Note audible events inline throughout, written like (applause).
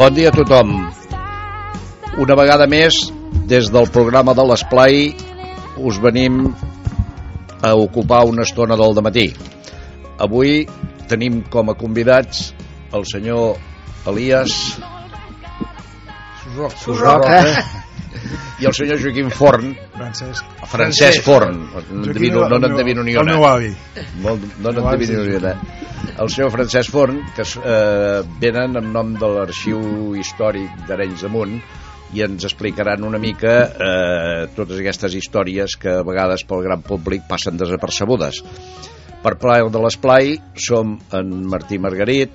Bon dia a tothom. Una vegada més, des del programa de l'Esplai, us venim a ocupar una estona del matí. Avui tenim com a convidats el senyor Elias Surroca. I el senyor Joaquim Forn, Francesc. Francesc Forn. No n'endevino- no n'endevino ni El una. meu avi. No No, n'endevino ni una. El senyor Francesc Forn, que eh, venen en nom de l'Arxiu Històric d'Arenys de Munt i ens explicaran una mica eh, totes aquestes històries que a vegades pel gran públic passen desapercebudes. Per plaer de l'esplai som en Martí Margarit,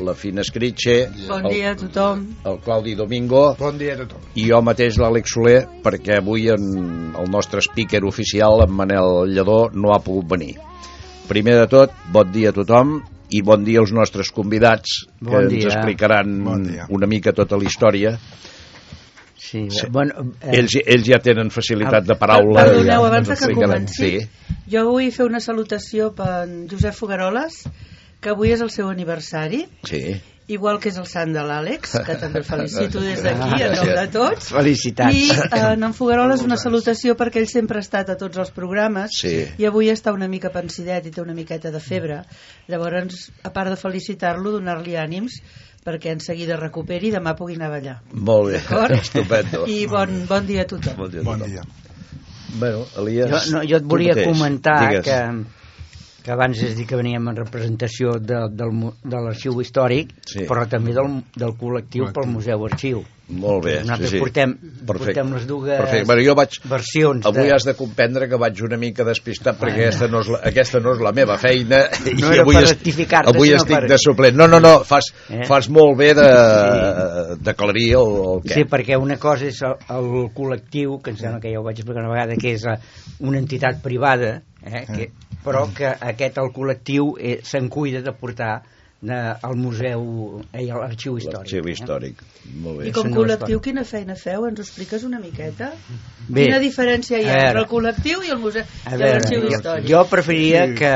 la Fina Escritxe, Bon dia a tothom. el Claudi Domingo Bon dia a tothom. i jo mateix l'Àlex Soler perquè avui en el nostre speaker oficial en Manel Lledó no ha pogut venir primer de tot, bon dia a tothom i bon dia als nostres convidats que Bon ens dia. explicaran Bon dia. una mica tota la història Sí, Sí. bueno, eh, ells, ells ja tenen facilitat Ah, de paraula Perdoneu, ja abans ens de que comenci, sí. jo vull fer una salutació per Josep Fogaroles, que avui és el seu aniversari, Sí. igual que és el sant de l'Àlex, que també el (laughs) felicito des d'aquí, en nom de tots. felicitats. I eh, en Fogaroles una salutació perquè ell sempre ha estat a tots els programes Sí. i avui està una mica pensidet i té una miqueta de febre. Llavors, a part de felicitar-lo, donar-li ànims perquè en seguida recuperi i demà pugui anar a ballar. molt bé, D'acord? estupendo I bon, bon dia a tothom. bon dia, a Bon tothom. dia. bueno, Elias, jo, no, jo et volia comentar digues. que, que abans és dir que veníem en representació de, del, de l'arxiu històric, Sí. però també del, del col·lectiu pel Museu Arxiu. molt bé, Nosaltres sí, sí. portem, Perfecte. portem les dues Perfecte. Bueno, jo vaig, versions. Avui de... has de comprendre que vaig una mica despistat perquè aquesta no és la, aquesta no és la meva feina No i era avui, per est- rectificar-te, avui estic per- de suplent. No, no, no, fas, Eh? fas molt bé de- d'aclarir el, el què. Sí, perquè una cosa és el, el col·lectiu, que em sembla que ja ho vaig explicar una vegada, que és eh, una entitat privada, eh, que, però que aquest, el col·lectiu, eh, se'n cuida de portar eh, al museu, eh, a l'arxiu històric. L'arxiu històric. Molt bé. I com col·lectiu, quina feina feu? Ens ho expliques una miqueta? Bé, Quina diferència hi a ha veure. entre el col·lectiu i el museu A i l'arxiu històric? jo preferiria Sí, que,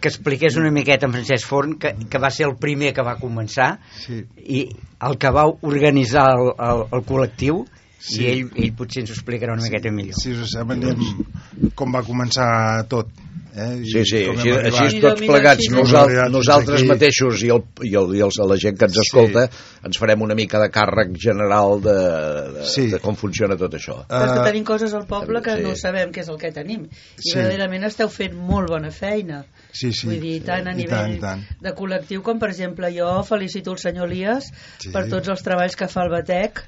que expliqués una miqueta en Francesc Forn, que, que va ser el primer que va començar, Sí. i el que va organitzar el, el, el col·lectiu, Sí. i ell, ell potser ens ho explicarà una miqueta millor. Si us sembla, anem com va començar tot. Eh? I Sí, sí, així, així tots Mira, plegats, mira, nosal, mira. nosaltres Aquí. mateixos i, el, i, el, i els, la gent que ens Sí. escolta ens farem una mica de càrrec general de, de, Sí. de com funciona tot això. Però és que tenim coses al poble que sí. no sabem què és el que tenim. I Sí. verdaderament esteu fent molt bona feina. Sí, sí. Vull dir, tant a nivell tant, tant. de col·lectiu com, per exemple, jo felicito el senyor Elias Sí. per tots els treballs que fa el Batec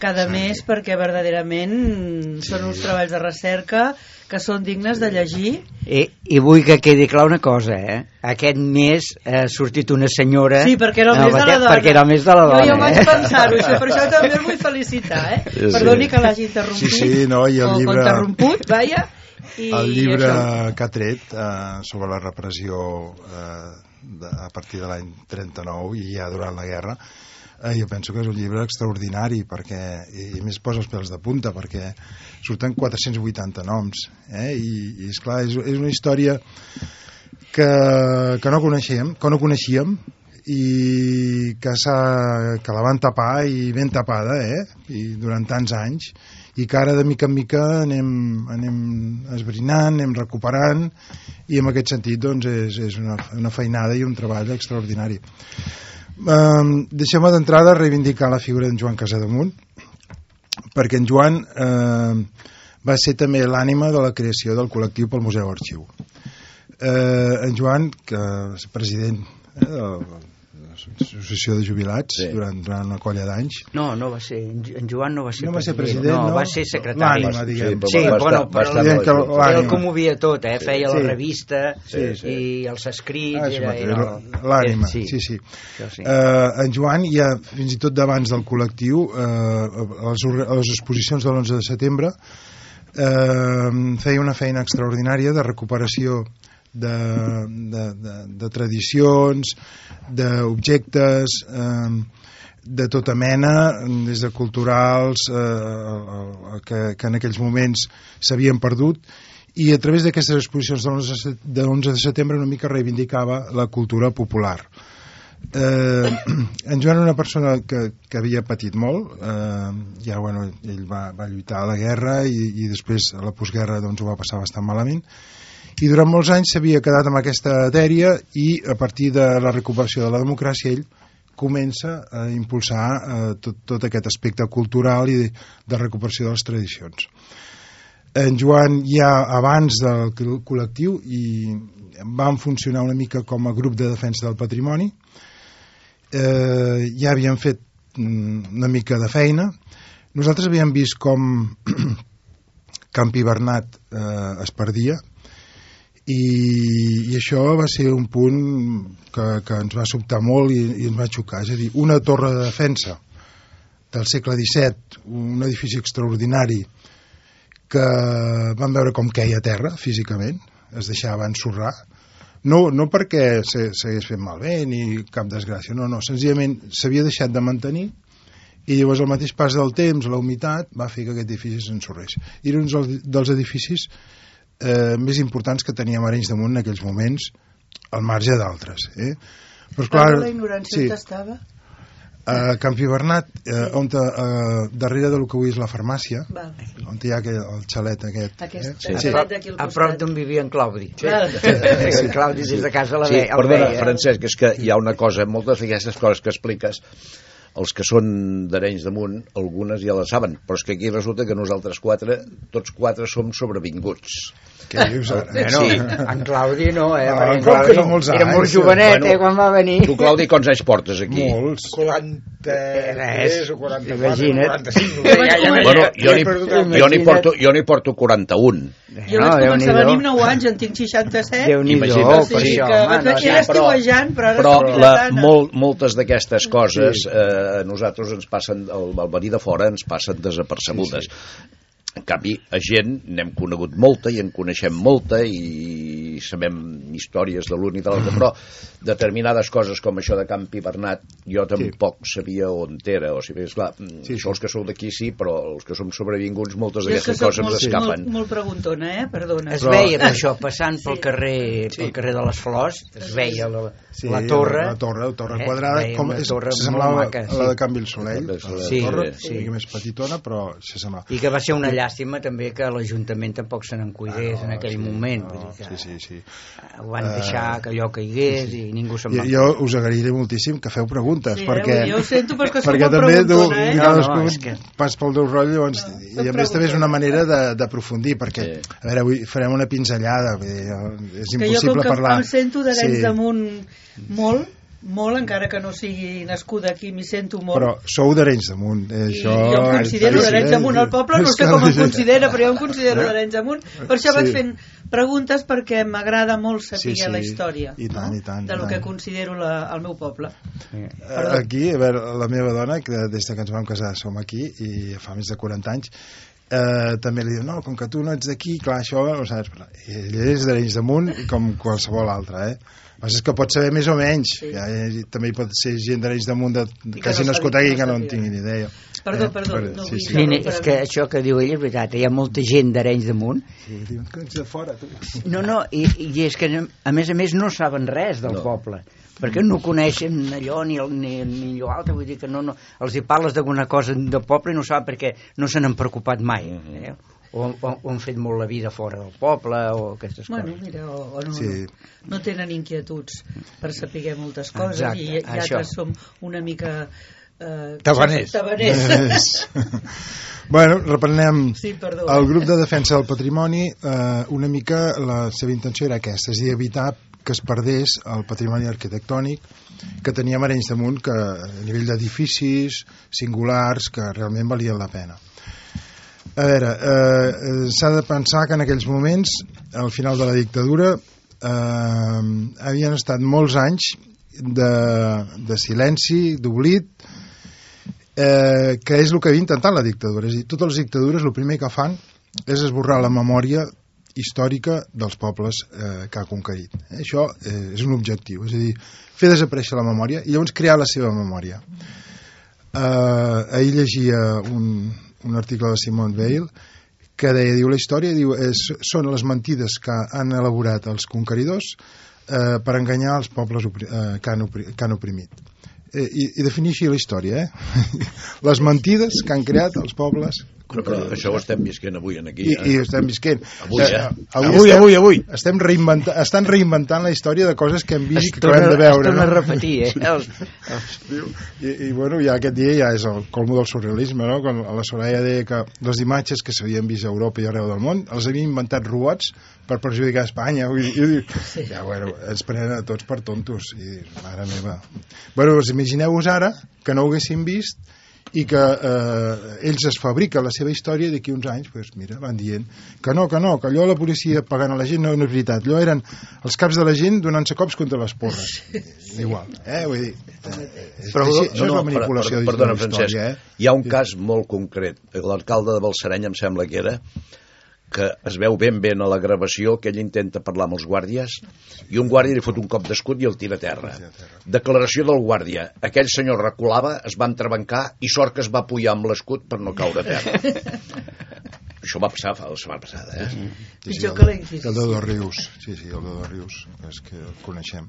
cada Sí. mes perquè verdaderament Sí. són uns treballs de recerca que són dignes de llegir I, I vull que quedi clar una cosa, eh? Aquest mes ha sortit una senyora... Sí, perquè era el en mes de la dona. Perquè era el mes de la dona, Jo ja vaig eh? pensar-ho, això, per això també el vull (laughs) felicitar, eh? Sí, sí. Perdoni que l'hagi interrompit. Sí, sí, no, i el o llibre- interromput, vaja. I el llibre això. que ha tret eh, sobre la repressió eh, de, a partir de l'any 39 i ja durant la guerra eh, jo penso que és un llibre extraordinari perquè, i, i més posa els pèls de punta perquè surten 480 noms eh? i, i esclar, és, és una història que, que no coneixíem que no coneixíem i que, que la van tapar i ben tapada eh? i durant tants anys i que ara de mica en mica anem, anem esbrinant, anem recuperant i en aquest sentit doncs, és, és una, una feinada i un treball extraordinari. Um, Deixem-me d'entrada reivindicar la figura d'en Joan Casademunt perquè en Joan eh, va ser també l'ànima de la creació del col·lectiu pel Museu Arxiu. Eh, en Joan, que és president eh, de l'associació de jubilats Sí. sí. durant, durant una colla d'anys, No, no va ser, en Jo- en Joan no va ser no va ser president, president, no, no? va ser secretari. L'ànima, diguem. però Sí, va bueno, estar, va però estar. Ell commovia tot, eh? Feia Sí. la revista Sí, sí. i els escrits... Ah, era, era, l'ànima, sí. sí, sí. Sí. Eh, en Joan ja fins i tot d'abans del col·lectiu eh, a, les, orga- a les exposicions de l'11 de setembre eh, feia una feina extraordinària de recuperació de, de, de, de tradicions d'objectes eh, de tota mena, des de culturals eh, que, que en aquells moments s'havien perdut, i a través d'aquestes exposicions de l'11 de 11 de setembre una mica reivindicava la cultura popular. Eh, en Joan era una persona que, que havia patit molt, eh, ja, bueno, ell va, va lluitar a la guerra i, i després a la postguerra doncs, ho va passar bastant malament, i durant molts anys s'havia quedat amb aquesta dèria i a partir de la recuperació de la democràcia ell comença a impulsar eh, tot, tot aquest aspecte cultural i de, de recuperació de les tradicions. En Joan ja abans del col·lectiu i van funcionar una mica com a grup de defensa del patrimoni, eh, ja havien fet mm, una mica de feina. Nosaltres havíem vist com (clears throat) Campi Bernat eh, es perdia, i, i això va ser un punt que, que ens va sobtar molt i, i ens va xocar, és a dir, una torre de defensa del segle XVII, un edifici extraordinari que vam veure com queia a terra físicament, es deixava ensorrar, no, no perquè s'hagués fet malbé ni cap desgràcia, no, no, senzillament s'havia deixat de mantenir i llavors el mateix pas del temps, la humitat, va fer que aquest edifici s'ensorrés. Era un dels edificis eh, més importants que teníem Arenys de Munt en aquells moments, al marge d'altres. Eh? Però, clar, la ignorància sí, estava? a Campi Bernat, eh, on te, eh, darrere del que avui és la farmàcia, Val. on hi ha aquell, el xalet aquest. Aquest eh? sí. Sí. A, prop, a prop d'on vivia en Claudi. Sí. Val. (laughs) Sí. En Claudi des de casa la Sí, veia. perdona, veia. Francesc, és que hi ha una cosa, moltes d'aquestes coses que expliques, els que són d'Arenys de Munt, algunes ja les saben, però és que aquí resulta que nosaltres quatre, tots quatre som sobrevinguts. Què dius ara? Bueno, Sí. en Claudi no, eh? Ah, en Claudi no molts Era molt anys? jovenet, Bueno, eh, quan va venir. Tu, Claudi, quants anys portes aquí? Molts. 43 o 44 Imagina't. 45 Jo vaig començar- Bueno, jo n'hi jo porto, jo n'hi porto 41. Jo vaig començar a venir amb 9 anys, en tinc 67. Déu-n'hi-do, per això, no, era estiuejant, però ara però la, molt, moltes d'aquestes coses eh, a nosaltres ens passen, al, al venir de fora ens passen desapercebudes. En canvi, a gent n'hem conegut molta i en coneixem molta i sabem històries de l'un i de l'altre, però determinades coses com això de Campi Bernat jo tampoc sabia on era. O sigui, esclar, sí, Sí, sí. els que sou d'aquí sí, però els que som sobrevinguts moltes d'aquestes coses molt, ens escapen. molt, molt preguntona, eh? Perdona. Es Però- veia això, passant pel Sí. carrer, pel carrer de les Flors, es veia la, Sí, la torre. La torre, la torre eh, quadrada, com és, torre se semblava maca, a la de Can Vilsolell, Sí. la Sí, torre, sí. una mica més petitona, però s'assemblava. I que va ser una llàstima també que l'Ajuntament tampoc se n'en cuidés en aquell sí, moment. no, vull dir que sí, sí, sí. Ho van deixar que allò caigués i ningú se'n va... Jo, jo us agrairé moltíssim que feu preguntes, Sí, perquè... eh? Jo ho sento perquè perquè també tu, preguntona, eh? cadascú No, no, és que- pas pel teu rotllo, llavors, No, i a més també és una manera de- d'aprofundir, perquè, Sí. a veure, avui farem una pinzellada, vull dir, és que jo com impossible que parlar... em sento d'Arenys Sí. damunt molt, molt, encara que no sigui nascuda aquí, m'hi sento molt. Però sou d'Arenys de Munt, eh, I això... jo em considero Sí, d'Arenys sí, Amunt. El poble no sé que com em sí. considera, però jo em considero d'Arenys Amunt. Per això Sí. vaig fent preguntes perquè m'agrada molt saber Sí, sí. la història I tant, no? i tant, de i lo tant. que considero la, el meu poble. Eh, Aquí, a veure, la meva dona, que des de que ens vam casar som aquí, i fa més de 40 anys, eh, també li diu, no, com que tu no ets d'aquí, clar, això no ho saps. Ell és d'Arenys de Munt com qualsevol altre, eh? Passa és que pot saber més o menys. Sí. Ja, eh, també hi pot ser gent d'Arenys de Munt de, que hagi no nascut aquí que no en sabia. tingui ni idea. Perdó, perdó, per- no sí, sí. Sí, és que això que diu ell és veritat, hi ha molta gent d'Arenys de Munt sí diuen que ets de fora, tu. No, no, i, i és que a més a més no saben res del No. poble perquè no coneixen allò ni, el, ni, ni allò altre, vull dir que no, no, els hi parles d'alguna cosa del poble i no saben perquè no se n'han preocupat mai eh? O, o, o han fet molt la vida fora del poble o aquestes Bueno, coses mira, o, o no, Sí. no tenen inquietuds per saber moltes coses Exacte, i, i això. altres som una mica... Eh, Tabaners. tabaners. (laughs) bueno, reprenem Sí, perdó. el grup de defensa del patrimoni eh, una mica la seva intenció era aquesta, és a dir, evitar que es perdés el patrimoni arquitectònic que teníem a Arenys de Munt que a nivell d'edificis singulars que realment valien la pena a veure eh, s'ha de pensar que en aquells moments al final de la dictadura eh, havien estat molts anys de, de silenci, d'oblit eh, que és el que havia intentat la dictadura. És a dir, totes les dictadures el primer que fan és esborrar la memòria històrica dels pobles eh, que ha conquerit. Eh, això eh, és un objectiu, és a dir, fer desaparèixer la memòria i llavors crear la seva memòria. eh, ahir llegia un, un article de Simone Weil que deia, diu, la història diu, és, són les mentides que han elaborat els conqueridors eh, per enganyar els pobles eh, que, han opri, que han oprimit. Eh, i, I definir així la història, eh? (laughs) les mentides que han creat els pobles Però, però això ho estem visquent avui en aquí. i, eh? i estem visquent. Avui, eh? Avui, Avui, estem, avui, avui. Estem reinventant, estan reinventant la història de coses que hem vist i Es que acabem de torna, es veure. torna a No? repetir, eh? Els, els, I, I, bueno, ja aquest dia ja és el colmo del surrealisme, no? Quan la Soraya deia que les imatges que s'havien vist a Europa i arreu del món els havien inventat robots per perjudicar Espanya. Dir, i dic, ja, bueno, ens prenen a tots per tontos. I mare meva. Bueno, doncs imagineu-vos ara que no ho haguéssim vist i que eh, ells es fabriquen la seva història i d'aquí uns anys, pues, mira, van dient que no, que no, que allò la policia pagant a la gent no, no és veritat, allò eren els caps de la gent donant-se cops contra les porres igual, eh, vull dir eh, és, Però, així, això és la per- manipulació per, de perdona, Francesc, història, eh? hi ha un cas molt concret. L'alcalde de Balsareny em sembla que era que es veu ben ben a la gravació que ell intenta parlar amb els guàrdies i un guàrdia li fot un cop d'escut i el tira a terra. Declaració del guàrdia. Aquell senyor reculava, es va entrebancar i sort que es va apujar amb l'escut per no caure a terra. (laughs) Això va passar fa la setmana passada, eh? Sí, sí, Pitjor el, el de dos rius sí, sí, el de dos rius és que el coneixem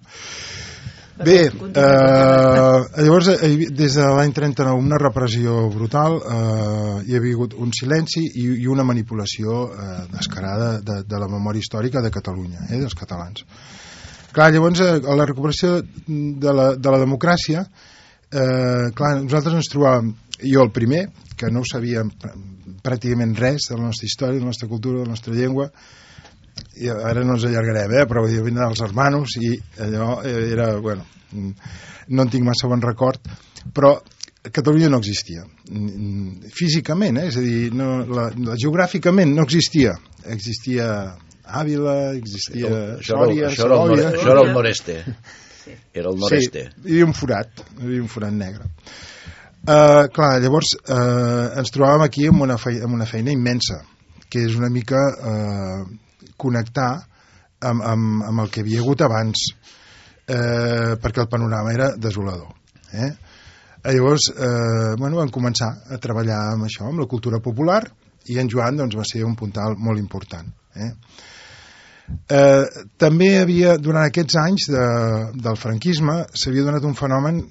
bé, eh, llavors eh, des de l'any 39 una repressió brutal eh, hi ha hagut un silenci i, i una manipulació eh, descarada de, de la memòria històrica de Catalunya eh, dels catalans. Clar, llavors eh, a la recuperació de la, de la democràcia eh, clar, nosaltres ens trobàvem jo el primer, que no sabíem pr- pràcticament res de la nostra història, de la nostra cultura, de la nostra llengua i ara no ens allargarem, eh? però jo vindran els hermanos i allò eh, era, bueno, mm, no en tinc massa bon record, però Catalunya no existia Mm, físicament, eh? és a dir, no, la, la, geogràficament no existia existia Àvila, existia Això era, Sòria, això, era Segovia això era el noreste. Era el noreste. Sí, hi havia un forat, hi havia un forat negre. Uh, clar, llavors uh, ens trobàvem aquí amb una, feina, amb una feina immensa, que és una mica uh, connectar amb, amb, amb el que havia hagut abans, uh, perquè el panorama era desolador. Eh? Llavors, uh, bueno, vam començar a treballar amb això, amb la cultura popular, i en Joan doncs, va ser un puntal molt important. Eh? Eh, també havia, durant aquests anys de, del franquisme, s'havia donat un fenomen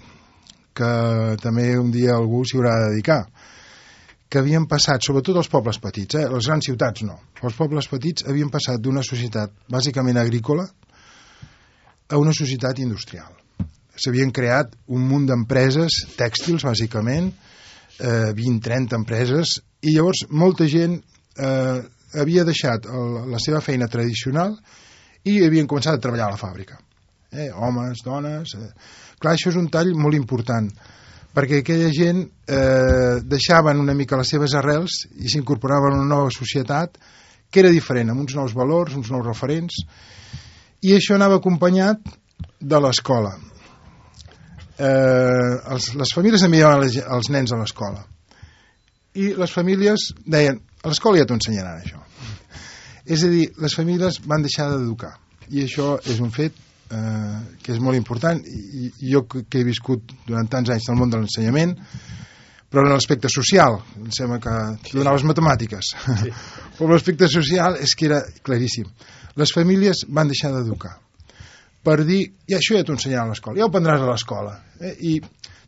que també un dia algú s'hi haurà de dedicar, que havien passat, sobretot els pobles petits, eh? les grans ciutats no, els pobles petits havien passat d'una societat bàsicament agrícola a una societat industrial. S'havien creat un munt d'empreses tèxtils, bàsicament, eh, 20-30 empreses, i llavors molta gent eh, havia deixat el, la seva feina tradicional i havien començat a treballar a la fàbrica. Eh, homes, dones... Eh. Clar, això és un tall molt important, perquè aquella gent eh, deixaven una mica les seves arrels i s'incorporaven a una nova societat que era diferent, amb uns nous valors, uns nous referents, i això anava acompanyat de l'escola. Eh, els, les famílies enviaven les, els nens a l'escola. I les famílies deien a l'escola ja t'ho ensenyaran això. És a dir, les famílies van deixar d'educar. I això és un fet eh, que és molt important i, i jo que he viscut durant tants anys del món de l'ensenyament però en l'aspecte social em sembla que donar les matemàtiques sí. (laughs) però l'aspecte social és que era claríssim les famílies van deixar d'educar per dir, ja això ja t'ho ensenyaran a l'escola, ja ho prendràs a l'escola. Eh? I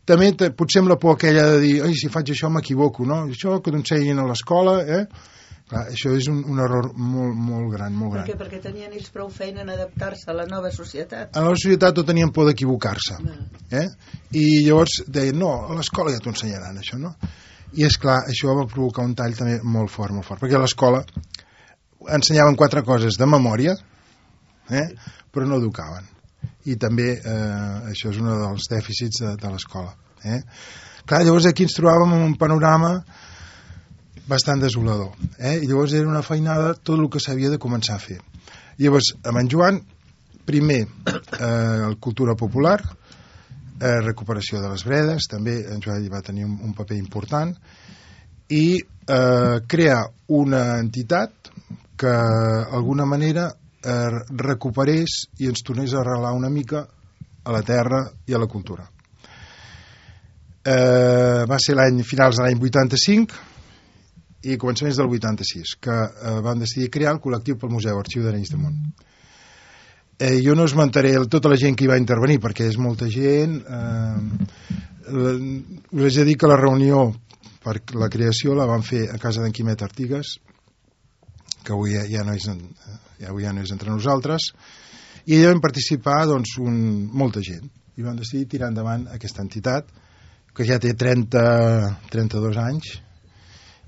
també potser amb la por aquella de dir, ai, si faig això m'equivoco, no? Això que t'ho ensenyin a l'escola, eh? Clar, això és un, un error molt, molt gran, molt gran. Perquè, perquè tenien ells prou feina en adaptar-se a la nova societat. A la societat tot tenien por d'equivocar-se. Eh? I llavors deien, no, a l'escola ja t'ho ensenyaran, això, no? I és clar, això va provocar un tall també molt fort, molt fort, perquè a l'escola ensenyaven quatre coses de memòria, eh? però no educaven. I també eh, això és un dels dèficits de, de l'escola. Eh? Clar, llavors aquí ens trobàvem en un panorama bastant desolador. Eh? I llavors era una feinada tot el que s'havia de començar a fer. Llavors, amb en Joan, primer, eh, cultura popular, eh, recuperació de les bredes, també en Joan hi va tenir un, un paper important, i eh, crear una entitat que d'alguna manera eh, recuperés i ens tornés a arrelar una mica a la terra i a la cultura. Eh, va ser l'any finals de l'any 85 i començaments del 86, que eh, van decidir crear el col·lectiu pel Museu Arxiu d'Arenys de Munt. Eh, jo no esmentaré el- tota la gent que hi va intervenir, perquè és molta gent. Eh, la- us haig de dir que la reunió per la creació la van fer a casa d'en Quimet Artigas, que avui ja, ja, no és, ja, avui ja no és entre nosaltres, i allà van participar doncs, un, molta gent. I van decidir tirar endavant aquesta entitat, que ja té 30, 32 anys,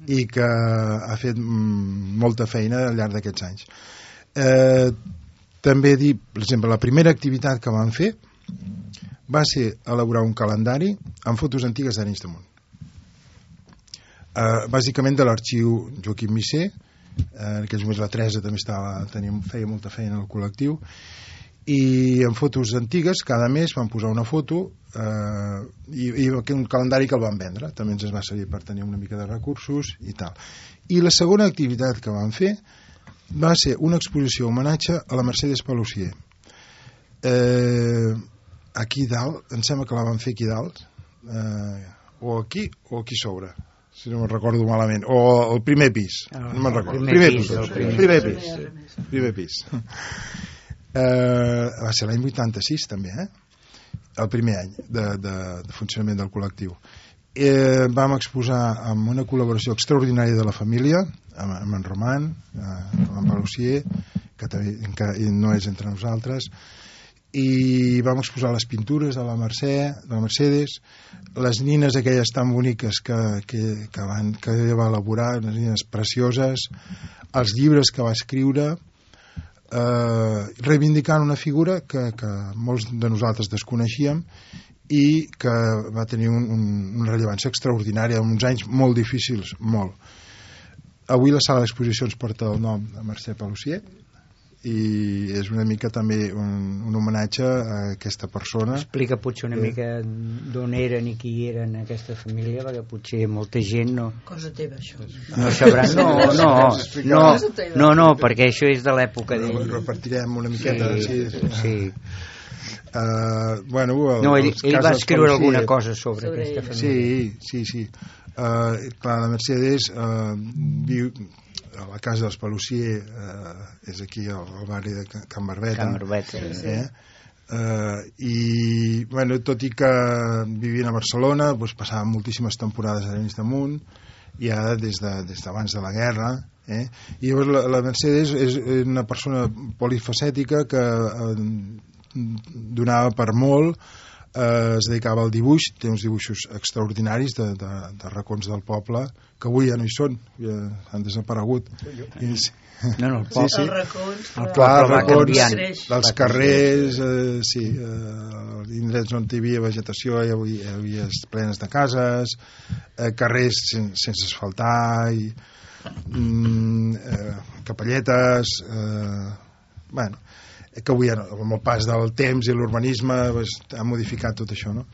i que ha fet mm, molta feina al llarg d'aquests anys. Eh, també dir, per exemple, la primera activitat que van fer va ser elaborar un calendari amb fotos antigues d'Arenys de Munt. Eh, bàsicament de l'arxiu Joaquim Misser, eh, en aquells moments la Teresa també estava, tenia, feia molta feina al col·lectiu, i en fotos antigues cada mes van posar una foto eh, i, i un calendari que el van vendre. També ens va servir per tenir una mica de recursos i tal. I la segona activitat que van fer va ser una exposició homenatge a la Mercedes Pelusier eh, aquí dalt em sembla que la van fer aquí dalt eh, o aquí o aquí sobre si no me'n recordo malament o el primer pis, Ah, no me'n recordo. primer primer pis, pis, el primer primer pis. pis primer pis eh, va ser l'any 86 també eh? el primer any de, de, de funcionament del col·lectiu eh, vam exposar amb una col·laboració extraordinària de la família amb, amb en Roman eh, amb en Palucier que, també, que no és entre nosaltres i vam exposar les pintures de la Mercè, de la Mercedes, les nines aquelles tan boniques que, que, que, van, que ella va elaborar, unes nines precioses, els llibres que va escriure, eh, reivindicant una figura que, que molts de nosaltres desconeixíem i que va tenir un, un, una rellevància extraordinària en uns anys molt difícils, molt. Avui la sala d'exposicions porta el nom de Mercè Palucier i és una mica també un, un homenatge a aquesta persona Explica potser una Sí. mica d'on eren i qui eren aquesta família, perquè potser molta gent no, Cosa teva, això. no sabrà. No, no, no, no, no, perquè això és de l'època d'ell. repartirem una miqueta Sí, sí. sí. Uh, bueno, el, No, ell, ell va escriure alguna cosa sobre, Sobre aquesta família. Sí, sí, sí. Uh, clar, la Mercedes uh, viu a la casa dels Palucier, uh, és aquí al, al barri de Ca- Can Barbeta. Can Barbeta. Eh? Uh, i bueno, tot i que vivien a Barcelona doncs passaven moltíssimes temporades a Arenys de Munt ja des d'abans de, des de la guerra eh? i llavors la, la Mercedes és una persona polifacètica que eh, donava per molt eh, es dedicava al dibuix té uns dibuixos extraordinaris de, de, de racons del poble que avui ja no hi són ja han desaparegut I, sí. No, no, el Sí, poble. sí. Els racons, El clar. Clar, poble va racons dels carrers, eh, sí, eh, indrets on hi havia vegetació hi havia, hi havia plenes de cases, eh, carrers sen, sense asfaltar, i, mm, eh, capelletes, eh, bueno, que avui amb el pas del temps i l'urbanisme pues, ha modificat tot això, no?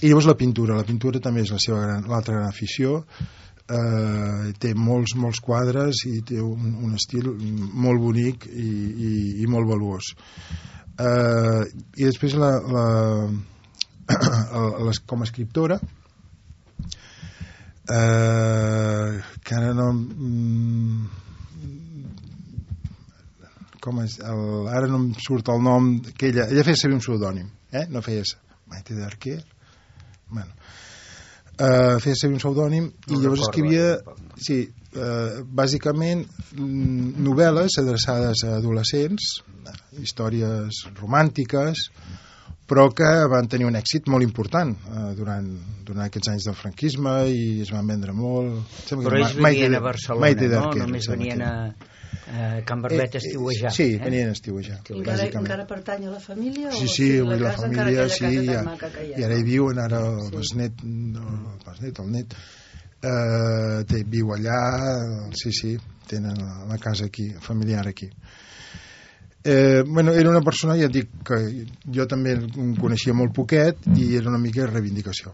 I llavors la pintura, la pintura també és la seva gran, l'altra gran afició, eh, té molts, molts quadres i té un, un estil molt bonic i, i, i molt valuós. Eh, i després la, la, (coughs) la, com a escriptora eh, que ara no mm, com és el, ara no em surt el nom que ella, ella feia servir un pseudònim eh? no feia Maite d'Arquer bueno uh, feia servir un pseudònim i No llavors recordo, escrivia tampoc. sí, uh, bàsicament mm, novel·les adreçades a adolescents històries romàntiques però que van tenir un èxit molt important eh, durant, durant aquests anys del franquisme i es van vendre molt Em sembla Però ells Maite venien a Barcelona, Maite no? Només venien a, a Can Barbeta a estiuejar. Sí, eh? venien a estiuejar. Encara, encara pertany a la família? Sí, o sí, sigui, avui la, encara família, sí, ja, i ara hi no? viuen, ara el Sí. besnet, no, el besnet, el net, eh, té, viu allà, sí, sí, tenen la, la casa aquí, familiar aquí. Eh, bueno, era una persona, ja et dic, que jo també el coneixia molt poquet i era una mica de reivindicació.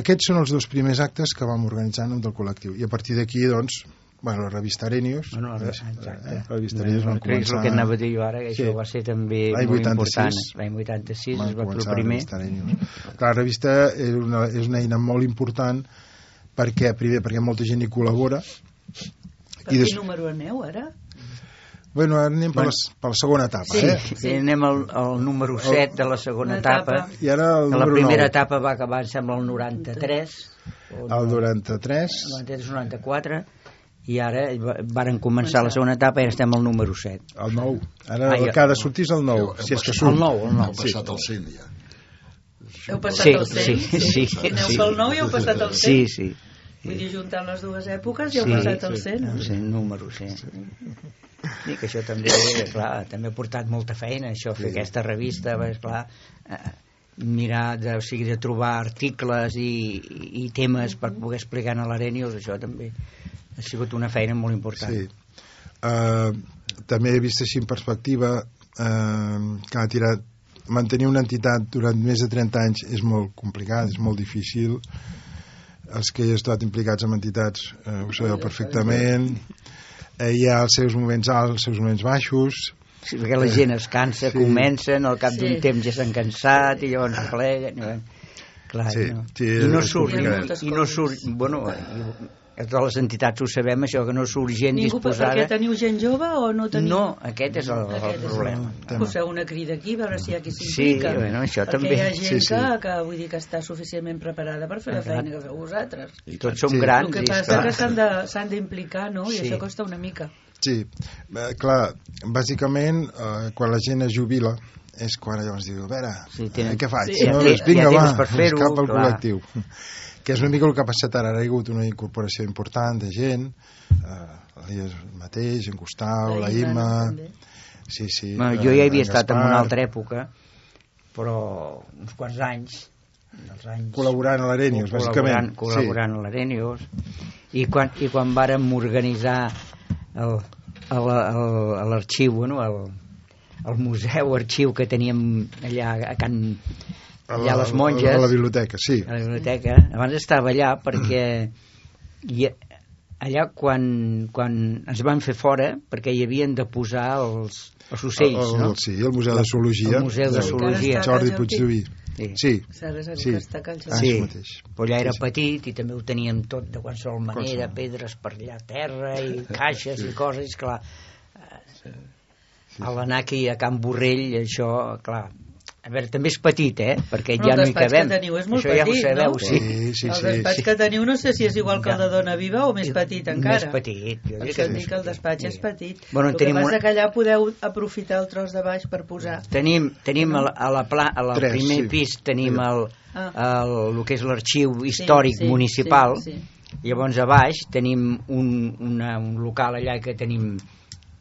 Aquests són els dos primers actes que vam organitzar en nom del col·lectiu i a partir d'aquí, doncs, bueno, la revista Arenius. Bueno, la, eh, exacte. eh, la revista Arenius van Crec que és el començar... que anava a dir jo ara, que Sí. això va ser també molt 86. important. L'any 86 van es va fer començar el la primer. revista Arenius. Clar, la revista és una, és una eina molt important perquè, primer, perquè molta gent hi col·labora Per I quin des- número aneu, ara? Bueno, ara anem per, la, per la segona etapa, Sí. eh? Sí, anem al, al número 7 de la segona Una etapa. etapa. I ara el La número primera 9, etapa va acabar, em sembla, el 93. o el 93, 93 94 i ara va- varen començar la segona etapa i ara estem al número 7 el 9. Ara Ah, el que ha de sortir és el 9, si és que surt. el 9, el 9 Heu passat el 100 ja. Heu passat Sí, el 100? sí, sí, Aneu sí. pel 9 i heu passat el 100? sí, sí Vull dir, juntant les dues èpoques i heu sí, passat el 100. el 100 número, sí. Sí, que això també, clar, també ha portat molta feina, això, fer aquesta revista, és clar, eh, mirar de, o sigui, de trobar articles i, i temes per poder explicar a l'Arenius, això també ha sigut una feina molt important. Sí. Uh, també he vist així en perspectiva uh, que ha tirat mantenir una entitat durant més de 30 anys és molt complicat, és molt difícil els que hi heu estat implicats en entitats eh, ho sabeu perfectament eh, hi ha els seus moments alts, els seus moments baixos Sí, perquè la gent es cansa, Sí. comencen, al cap Sí. d'un temps ja s'han cansat i llavors es pleguen. I, clar, Sí, no. sí, I no surt, i, i no surt, bueno, i, totes les entitats ho sabem, això, que no surt gent Ningú, disposada. perquè teniu gent jove o no teniu? No, aquest és el, el Aquest és problema. el... Poseu una crida aquí, a veure si hi ha qui Sí, s'implica. bueno, això perquè també. hi ha gent Sí, sí. Que, que, vull dir, que està suficientment preparada per fer la feina que feu vosaltres. I Tots som Sí. grans El que i, passa esclar, que s'han de- s'han d'implicar, no? I Sí. això costa una mica. sí, eh, clar bàsicament eh, quan la gent es jubila és quan llavors diu, a veure, Sí, tenen- eh, què faig? Sí, no, ja doncs vinga, ja va, per fer-ho, cap al clar. Que és una mica el que ha passat ara, ara hi ha hagut una incorporació important de gent eh, l'Elias mateix, en Gustau, la Imma també. sí, sí bueno, eh, jo ja en havia estat en una altra època, però uns quants anys, dels anys col·laborant a l'Arenius, col·laborant, bàsicament. col·laborant a l'Arenius. I quan, i quan vàrem organitzar el, el, el, a l'arxiu bueno, el, el museu arxiu que teníem allà a Can a allà la, a les monges. a la biblioteca, sí. A la biblioteca. Abans estava allà perquè i allà quan, quan ens van fer fora perquè hi havien de posar els, els ocells el, no? sí, el Museu de Zoologia. El Museu de Sí. Zoologia. Jordi Jordi Puigduí sí. sí, sí, Sí. això mateix. Però allà era Sí, sí. petit i també ho teníem tot de qualsevol manera, pedres per allà a terra i caixes i coses, clar. A l'anar aquí a Can Borrell això, clar a veure, també és petit, eh? Perquè ja el no hi despatx cabem que teniu és molt això ja ho petit, sabeu, no? sí. sí, sí, el despatx sí. que teniu no sé si és igual que el de Dona Viva o més petit encara. Més petit. Jo dic que dic que el despatx és petit. Bueno, el que tenim passa una- que allà podeu aprofitar el tros de baix per posar... Tenim, tenim a la, a la pla, a la Tres, primer sí. pis tenim el, Ah. el, el que és l'arxiu històric Sí, sí, municipal Sí, sí. llavors a baix tenim un, una, un local allà que tenim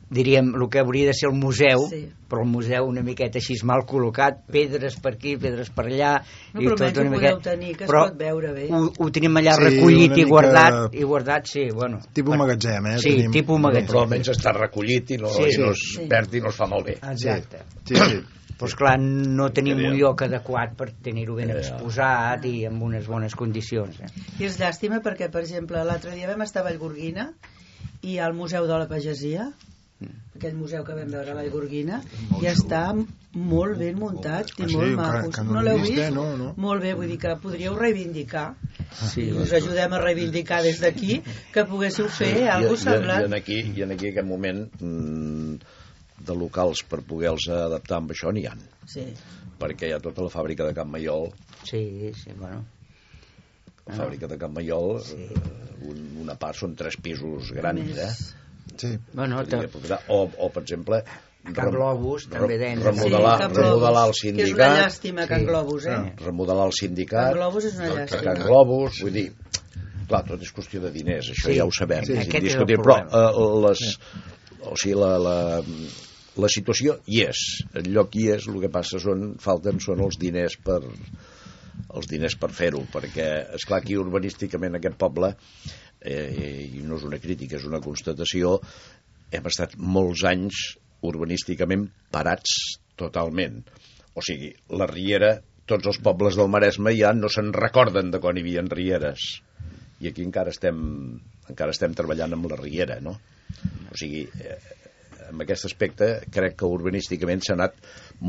diríem el que hauria de ser el museu Sí. però el museu una miqueta així mal col·locat pedres per aquí, pedres per allà No, però almenys ho una podeu tenir, que es però pot veure bé. ho, ho tenim allà Sí, recollit i guardat mica- i guardat, sí, bueno tipus per- magatzem, eh? sí, Tenim- tipus magatzem Però almenys està recollit i no, Sí, i no es sí. perd i no es fa malbé. exacte sí, sí. (clears throat) Doncs clar, no tenim un lloc adequat per tenir-ho ben exposat i amb unes bones condicions. Eh? I és llàstima perquè, per exemple, l'altre dia vam estar a Vallgorguina i al Museu de la Pagesia, aquell museu que vam veure a Vallgorguina, i està molt ben muntat i Ah, sí? molt maco. no No l'he l'heu vist, eh? No, no. Molt bé, vull dir que podríeu reivindicar. Sí, I us ajudem a reivindicar des d'aquí que poguéssiu fer I, alguna i, cosa i, semblant. en aquí, I en aquí aquest moment mm, de locals per poder-los adaptar amb això n'hi han Sí. perquè hi ha tota la fàbrica de Can Maiol sí, sí, bueno. la fàbrica de Can Maiol eh, un, una part són tres pisos grans eh? Sí. bueno posar- o, o per exemple Can Globus també deien. remodelar, Can remodelar el Globus, Que és una sindicat llàstima, Can Sí. Globus, eh? remodelar el sindicat Can Globus és una que llàstima. Can Globus vull dir clar, tot és qüestió de diners, això Sí, ja ho sabem sí, és aquest és el indiscutible, però eh, les, o sigui, la, la, la situació hi és el lloc hi és, el que passa són falten són els diners per els diners per fer-ho, perquè és clar aquí urbanísticament aquest poble eh, i no és una crítica, és una constatació hem estat molts anys urbanísticament parats totalment. O sigui, la Riera tots els pobles del Maresme ja no se'n recorden de quan hi havia rieres. I aquí encara estem encara estem treballant amb la Riera, no? O sigui, eh, en aquest aspecte crec que urbanísticament s'ha anat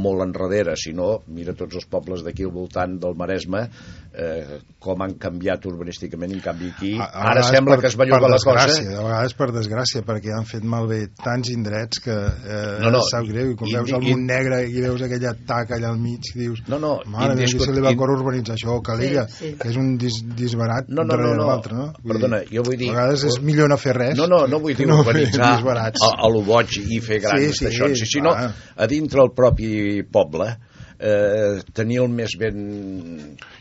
molt enrere, si no, mira tots els pobles d'aquí al voltant del Maresme eh, com han canviat urbanísticament, en canvi aquí A- a ara sembla per- que es belluga per la cosa desgràcia, A vegades per desgràcia, perquè han fet malbé tants indrets que eh, No, no, sap greu, i quan i- veus i- el munt negre i veus aquella taca allà al mig i dius, No, no, mare meva, se li va in- córrer urbanitza això, o Calella, Sí, sí. que és un dis, disbarat No, no, no, darrere no. l'altre, no? Perdona, jo vull dir- A vegades és millor no fer res No, no, no vull dir no urbanitzar disbarats. a, a lo boig i fer grans Sí, sí, estacions, sí, sinó clar. a dintre el propi poble eh, tenir el més ben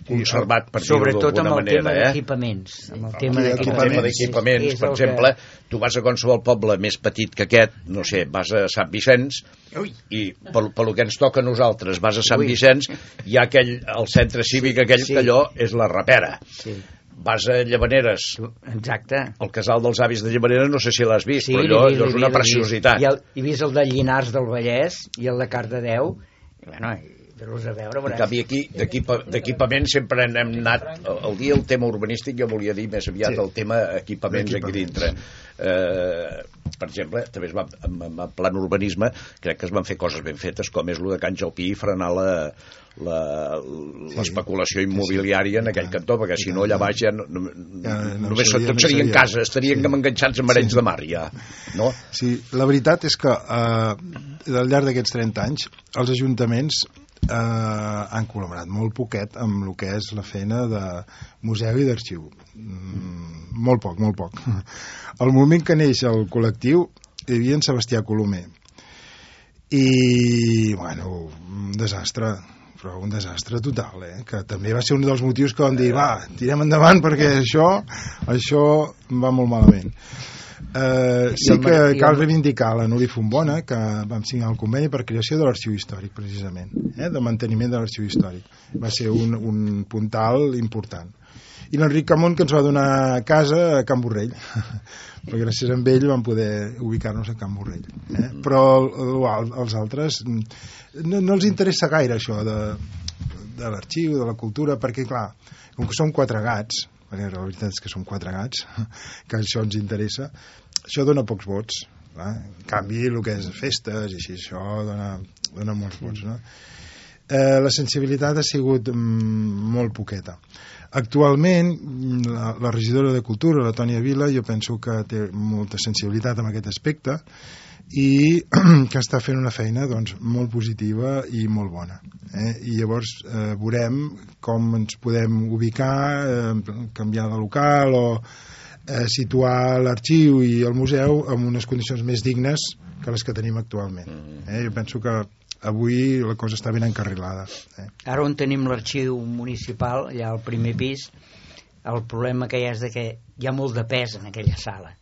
conservat, per dir-ho Sobretot amb d'alguna el tema manera. Eh? d'equipaments. Amb el tema d'equipaments. per el que- exemple, tu vas a qualsevol poble més petit que aquest, no sé, vas a Sant Vicenç, i pel, pel que ens toca a nosaltres, vas a Sant Ui. Vicenç, hi ha aquell, el centre cívic aquell sí. que allò és la rapera. Sí, Vas a Llavaneres, exacte. el casal dels avis de Llavaneres, no sé si l'has vist, Sí, però allò, allò és una preciositat. I, el, I vist el de Llinars del Vallès i el de Cardedeu. I, bueno, fer-los a veure... En canvi, aquí d'equipa- d'equipament sempre n'hem anat... El, dia el tema urbanístic jo volia dir més aviat Sí. el tema equipaments aquí dintre. Eh, per exemple, també es va, en, en en plan urbanisme crec que es van fer coses ben fetes com és el de Can Jalpí i frenar la la- l'especulació immobiliària en aquell cantó, perquè si no allà baix ja, no, no, Ja no només seria- tot no seria en seria. casa, estarien Sí. enganxats amb arenys de mar ja, no? Sí, la veritat és que eh, al llarg d'aquests 30 anys els ajuntaments eh, han col·laborat molt poquet amb el que és la feina de museu i d'arxiu. Mm, molt poc, molt poc. Al moment que neix el col·lectiu hi havia en Sebastià Colomer i, bueno, un desastre però un desastre total, eh? que també va ser un dels motius que vam dir, va, tirem endavant perquè això, això va molt malament. Eh, sí que cal el- reivindicar la Núria Fontbona, que vam signar el conveni per creació de l'arxiu històric, precisament, eh, de manteniment de l'arxiu històric. Va ser un, un puntal important. I l'Enric Camón, que ens va donar casa a Can Borrell, (laughs) perquè gràcies a ell vam poder ubicar-nos a Can Borrell. Eh? Però el, el, els altres mm, no, no els interessa gaire això de, de l'arxiu, de la cultura, perquè clar, com que som quatre gats, perquè la veritat és que som quatre gats, (laughs) que això ens interessa, això dona pocs vots. Clar? En canvi, el que és festes i així, això dona, dona molts vots. No? Eh, la sensibilitat ha sigut mm, molt poqueta. Actualment, mm, la, la regidora de Cultura, la Tònia Vila, jo penso que té molta sensibilitat en aquest aspecte i (clears throat) que està fent una feina doncs, molt positiva i molt bona. Eh? I llavors eh, veurem com ens podem ubicar, eh, canviar de local o eh, situar l'arxiu i el museu en unes condicions més dignes que les que tenim actualment. Eh? Jo penso que avui la cosa està ben encarrilada. Eh? Ara on tenim l'arxiu municipal, allà al primer pis, el problema que hi ha és de que hi ha molt de pes en aquella sala.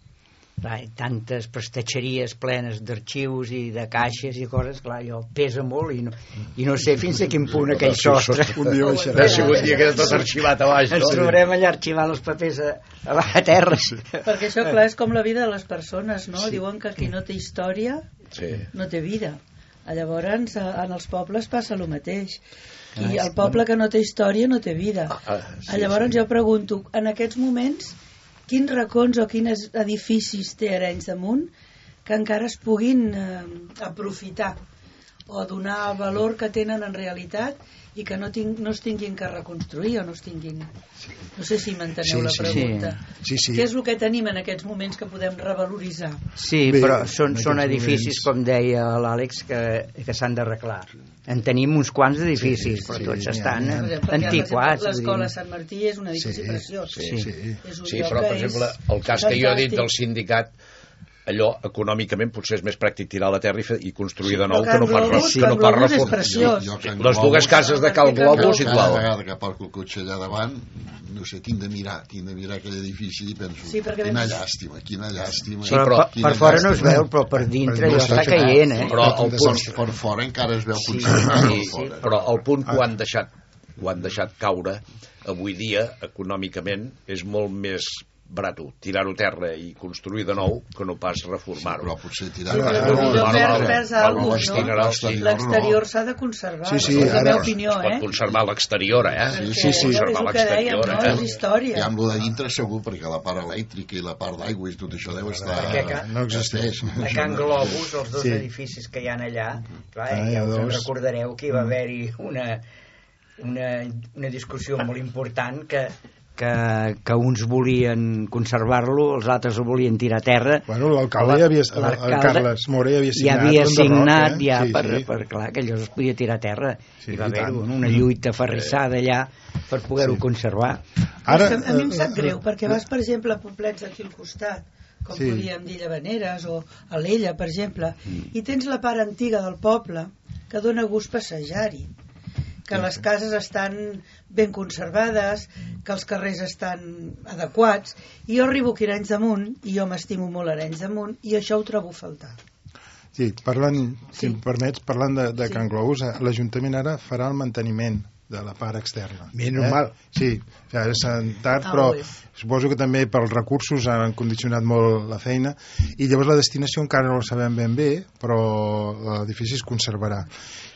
Clar, tantes prestatgeries plenes d'arxius i de caixes i coses, clar, allò pesa molt i no, i no sé fins a quin punt aquell sostre. Un dia Ha baixarà. sigut dia que tot arxivat a baix, Ens no? trobarem allà arxivant els papers a, a, a terra. Perquè això, clar, és com la vida de les persones, no? Diuen que qui no té història Sí. no té vida. Llavors, a- en els pobles passa el mateix. Ah, I el poble que no té història no té vida. Ah, sí, Llavors jo pregunto, en aquests moments, quins racons o quins edificis té Arenys de Munt que encara es puguin eh, aprofitar o donar el valor que tenen en realitat i que no, tinc, no es tinguin que reconstruir o no es tinguin... No sé si m'enteneu Sí, la sí, pregunta. Sí, sí. Què és el que tenim en aquests moments que podem revaloritzar? Sí, Bé, però són, són edificis, moments- com deia l'Àlex, que, que s'han d'arreglar. En tenim uns quants d'edificis, Sí, però sí, tots n'hi ha, estan. Per exemple, antiquats. L'escola. Sant Martí és un edifici Sí, preciós. sí, sí. Sí, lloc però, per exemple, el cas que jo he dit del sindicat, allò, econòmicament, potser és més pràctic tirar la terra i, fer, i construir de Però nou que no pas, Globus- que no Globus és reformar. preciós. Jo, Can Les dues Globus, cases de Cal Globus, cada igual. vegada que porto el cotxe allà davant no sé, tinc de mirar tinc de mirar aquell edifici i penso Sí, quina ben- llàstima, quina llàstima Sí, Però, però- per, quina per fora no es llàstima. veu, però per dintre Per dintre està caient, eh? Però el per, punt, per fora encara es veu sí, per fora. però el punt que ho han deixat ho han deixat caure avui dia econòmicament és molt més barato tirar-ho a terra i construir de nou que no pas reformar-ho. Sí, però potser ara, alguna cosa, l'exterior, no? sí. L'exterior s'ha de conservar. Sí, sí, és la meva opinió, es pot eh? conservar l'exterior, eh? Sí, sí. És Conservar el que dèiem, l'exterior, no? eh? És història. I amb lo de dintre segur, perquè la part elèctrica i la part d'aigua i tot això deu estar... No existeix. A Can Globus, els dos Sí. edificis que hi han allà, clar, Ah, ja us recordareu que hi va haver-hi una, una, una discussió molt important que, que, que uns volien conservar-lo, els altres el volien tirar a terra. Bueno, l'alcalde ja havia, el, Carles More ja havia ja signat havia l'enderroc, signat eh? ja Sí, per, sí. per, clar, que allò es podia tirar a terra Sí, i va haver tant. una lluita ferrissada allà per poder-ho conservar Ara, a mi em sap eh, greu, perquè eh, vas, per exemple, a poblets d'aquí al costat, com Sí. sí. podríem dir Llavaneres o a l'Ella, per exemple, Mm. i tens la part antiga del poble que dona gust passejar-hi que les cases estan ben conservades, que els carrers estan adequats, i jo arribo aquí a Arenys de Munt, i jo m'estimo molt Arenys de Munt, i això ho trobo a faltar. Sí, parlant, si Sí. em permets, parlant de, de Sí. Can Globus, eh, l'Ajuntament ara farà el manteniment de la part externa. Menys mal. Sí, o sigui, és tard, Ah, però suposo que també pels recursos han condicionat molt la feina i llavors la destinació encara no la sabem ben bé, però l'edifici es conservarà.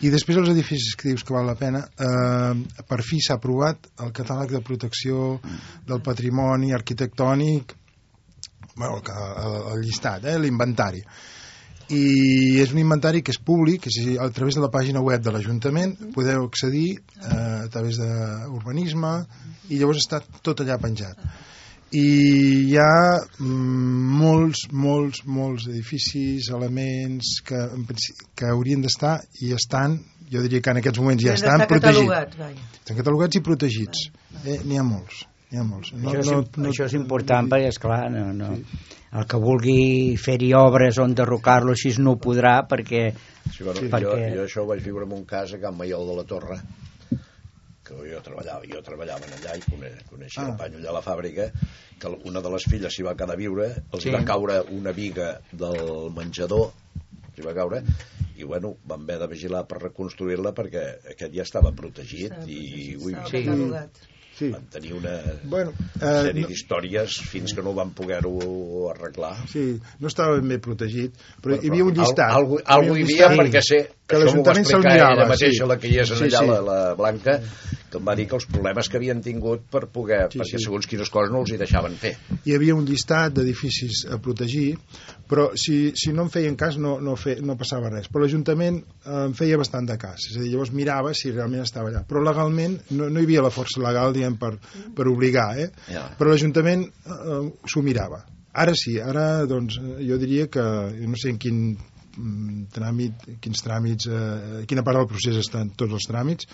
I després els edificis que dius que val la pena, eh, per fi s'ha aprovat el catàleg de protecció del patrimoni arquitectònic, bueno, el, el, el llistat, eh, l'inventari i és un inventari que és públic, és a dir, a través de la pàgina web de l'Ajuntament podeu accedir eh, a través d'urbanisme i llavors està tot allà penjat. I hi ha mm, molts, molts, molts edificis, elements que, que haurien d'estar i estan, jo diria que en aquests moments ja estan protegits. estan catalogats i protegits. Eh, n'hi ha molts n'hi ha molts no, això, és, no, això és important perquè, esclar, no, no, el que vulgui fer-hi obres on derrocar-lo així no ho podrà perquè Sí, bueno, Sí, jo, perquè- jo això ho vaig viure en un cas a Can Maiol de la Torre que jo treballava, jo treballava allà i coneix, coneixia Ah. el panyo allà a la fàbrica que una de les filles s'hi va quedar a viure els Sí. va caure una viga del menjador s'hi va caure i bueno, vam haver de vigilar per reconstruir-la perquè aquest ja estava protegit Estava i protegit, ui, estava Sí. Sí. vam tenir una bueno, sèrie eh, no, d'històries fins que no vam poder-ho arreglar. Sí, no estava ben bé protegit però, Però- hi havia un llistat. Algo, hi algo un hi havia perquè sé que l'Ajuntament se'l mirava, ella mateixa, sí. la que hi és Sí, allà, sí. La, la Blanca, que em va dir que els problemes que havien tingut per poder, Sí, perquè sí. segons quines coses no els hi deixaven fer. hi havia un llistat d'edificis a protegir però si, si no en feien cas no, no, fe, no passava res però l'Ajuntament eh, en feia bastant de cas és a dir, llavors mirava si realment estava allà però legalment no, no hi havia la força legal diguem, per, per obligar eh? Ja. però l'Ajuntament eh, s'ho mirava ara sí, ara doncs eh, jo diria que no sé en quin tràmit, quins tràmits eh, quina part del procés estan tots els tràmits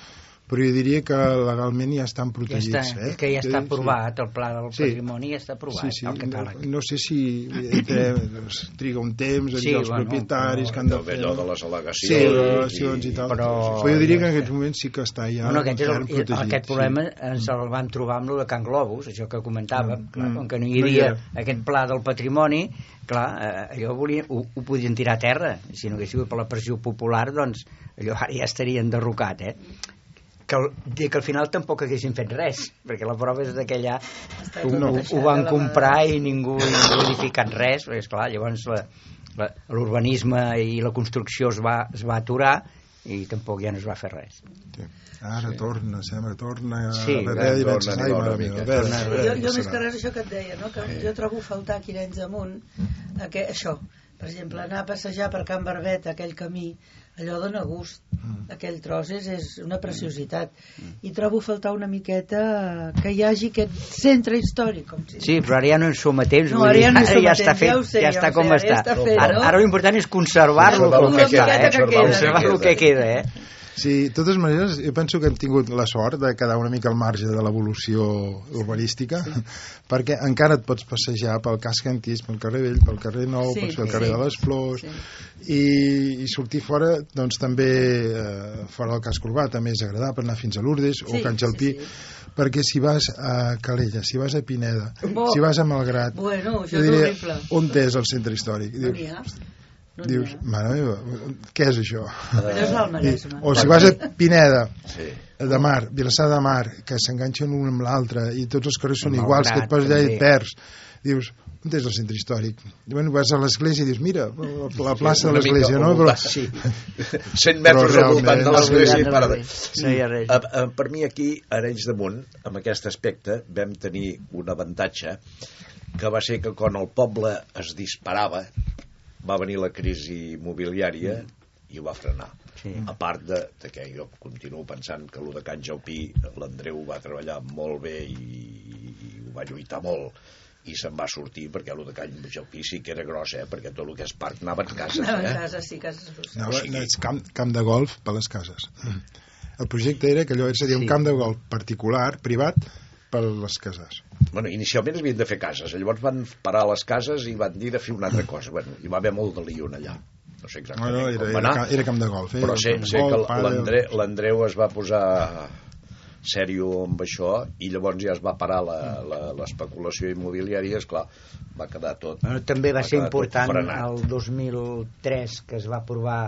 però jo diria que legalment ja estan ja protegits està, eh? que ja està Sí. aprovat el pla del Sí. patrimoni ja està aprovat Sí, sí, el no, catàleg no sé si entre, doncs, triga un temps a Sí, als bueno, propietaris però- que han de fer allò de les sí, al·legacions relacions i, tal però- però jo diria que en aquests moments sí que està ja Bueno, aquest, el, protegit, aquest sí. problema ens el vam trobar amb lo de Can Globus, això que comentàvem, Mm, clar, mm. com que no hi No hi havia aquest pla del patrimoni, clar, eh, allò volia, ho, ho podien tirar a terra, si no hagués sigut per la pressió popular, doncs allò ara ja estaria enderrocat, eh? Que, el, dir que al final tampoc haguessin fet res, perquè la prova és que allà Està ho, tot ho, van comprar i ningú, ningú ha edificat res, perquè esclar, llavors la- la- l'urbanisme i la construcció es va, es va aturar i tampoc ja no es va fer res. Sí. ara torna, sembla, torna Sí, a torna, i vaig torna ai, una mare mica. meva, a veure, Torna a a Jo, jo més que res això que et deia, no? que jo trobo faltar aquí a Arenys amunt aqu això, per exemple, anar a passejar per Can Barbet, aquell camí, allò dona gust, Mm. aquell tros és, és una preciositat. I trobo a faltar una miqueta que hi hagi aquest centre històric, com si Sí, però ara ja no en som a temps. No, ara dir, ja no som ja està temps, fet, ja sé, ja ja està com sé, ara està. ja està fet, ara, no? ara l'important és conservar-lo Conservar com el que que eh? que queda. Conservar el que queda, eh? Sí, de totes maneres, jo penso que hem tingut la sort de quedar una mica al marge de l'evolució urbanística, sí. (laughs) perquè encara et pots passejar pel casc antic, pel carrer Vell, pel carrer Nou, Sí, pel carrer sí. de les Flors, Sí. i, i sortir fora, doncs també eh, fora del casc urbà, també és agradable anar fins a Lourdes o Sí, Can Xalpí, sí, sí. perquè si vas a Calella, si vas a Pineda, Bo. si vas a Malgrat, Bueno, això és horrible. on és el centre històric? N'hi Dius, mare meva, què és això? Maresme. O si vas a Pineda, Sí. de Mar, Vilassar de Mar, que s'enganxen un amb l'altre i tots els carrers són Malgrat, iguals, que et pots allà i et perds. dius, on és el centre històric? I, bueno, vas a l'església i dius, mira, la, la plaça de Una mica l'església, no? Però, (laughs) sí. 100 metres al voltant de l'església i de... Res. A, a, per mi aquí, a Arenys de Munt, amb aquest aspecte, vam tenir un avantatge que va ser que quan el poble es disparava va venir la crisi immobiliària i ho va frenar. Sí. A part de, de que jo continuo pensant que el de Can Jaupí, l'Andreu va treballar molt bé i, i ho va lluitar molt i se'n va sortir perquè el de Can Jaupí sí que era gros, eh? perquè tot el que és parc anava en cases, Anava a eh? casa, sí, cases no, o sigui- no, és camp, camp de golf per les cases. El projecte era que allò seria un Sí. camp de golf particular, privat, per les cases. Bueno, inicialment havien de fer cases, llavors van parar les cases i van dir de fer una altra (clears throat) cosa. Bueno, hi va haver molt de lió allà. No sé No, exactament no, com era, va era, anar, ca- era camp de golf. Eh? però sé, sé que Golf, l'Andre- l'Andreu es va posar sèrio amb això i llavors ja es va parar la- la- l'especulació immobiliària, és clar, va quedar tot... Bueno, també va ser quedar tot important el 2003 que es va aprovar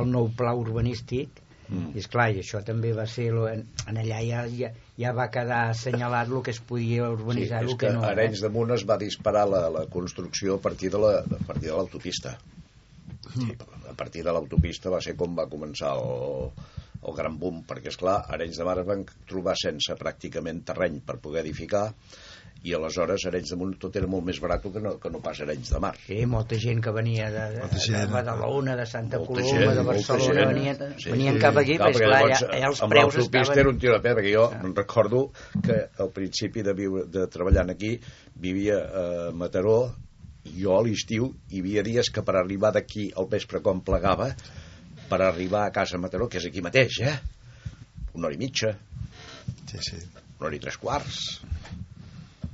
el nou pla urbanístic Mm. i és clar, i això també va ser lo- en, en allà ja, ja, ja va quedar assenyalat el que es podia Sí, urbanitzar és el que que no? Arenys de Munt es va disparar la, la construcció a partir de la- a partir de l'autopista. Sí, a partir de l'autopista va ser com va començar el, el gran boom, perquè, és clar Arenys de Mar van trobar sense pràcticament terreny per poder edificar i aleshores Arenys de Munt tot era molt més barat que no, que no pas Arenys de Mar. Sí, molta gent que venia de, de, Molta gent. de Badalona, de Santa Molta Coloma, gent, de Barcelona, gent. venien, Sí, venien sí. cap aquí, Clar, perquè esclar, llavors, ja, ja els amb preus l'autopista estaven... era un tiro de peu, perquè jo em recordo que al principi de, viure, de treballar aquí vivia a Mataró i jo a l'estiu hi havia dies que per arribar d'aquí al vespre quan plegava per arribar a casa a Mataró, que és aquí mateix, eh? Una hora i mitja, Sí, sí. una hora i tres quarts.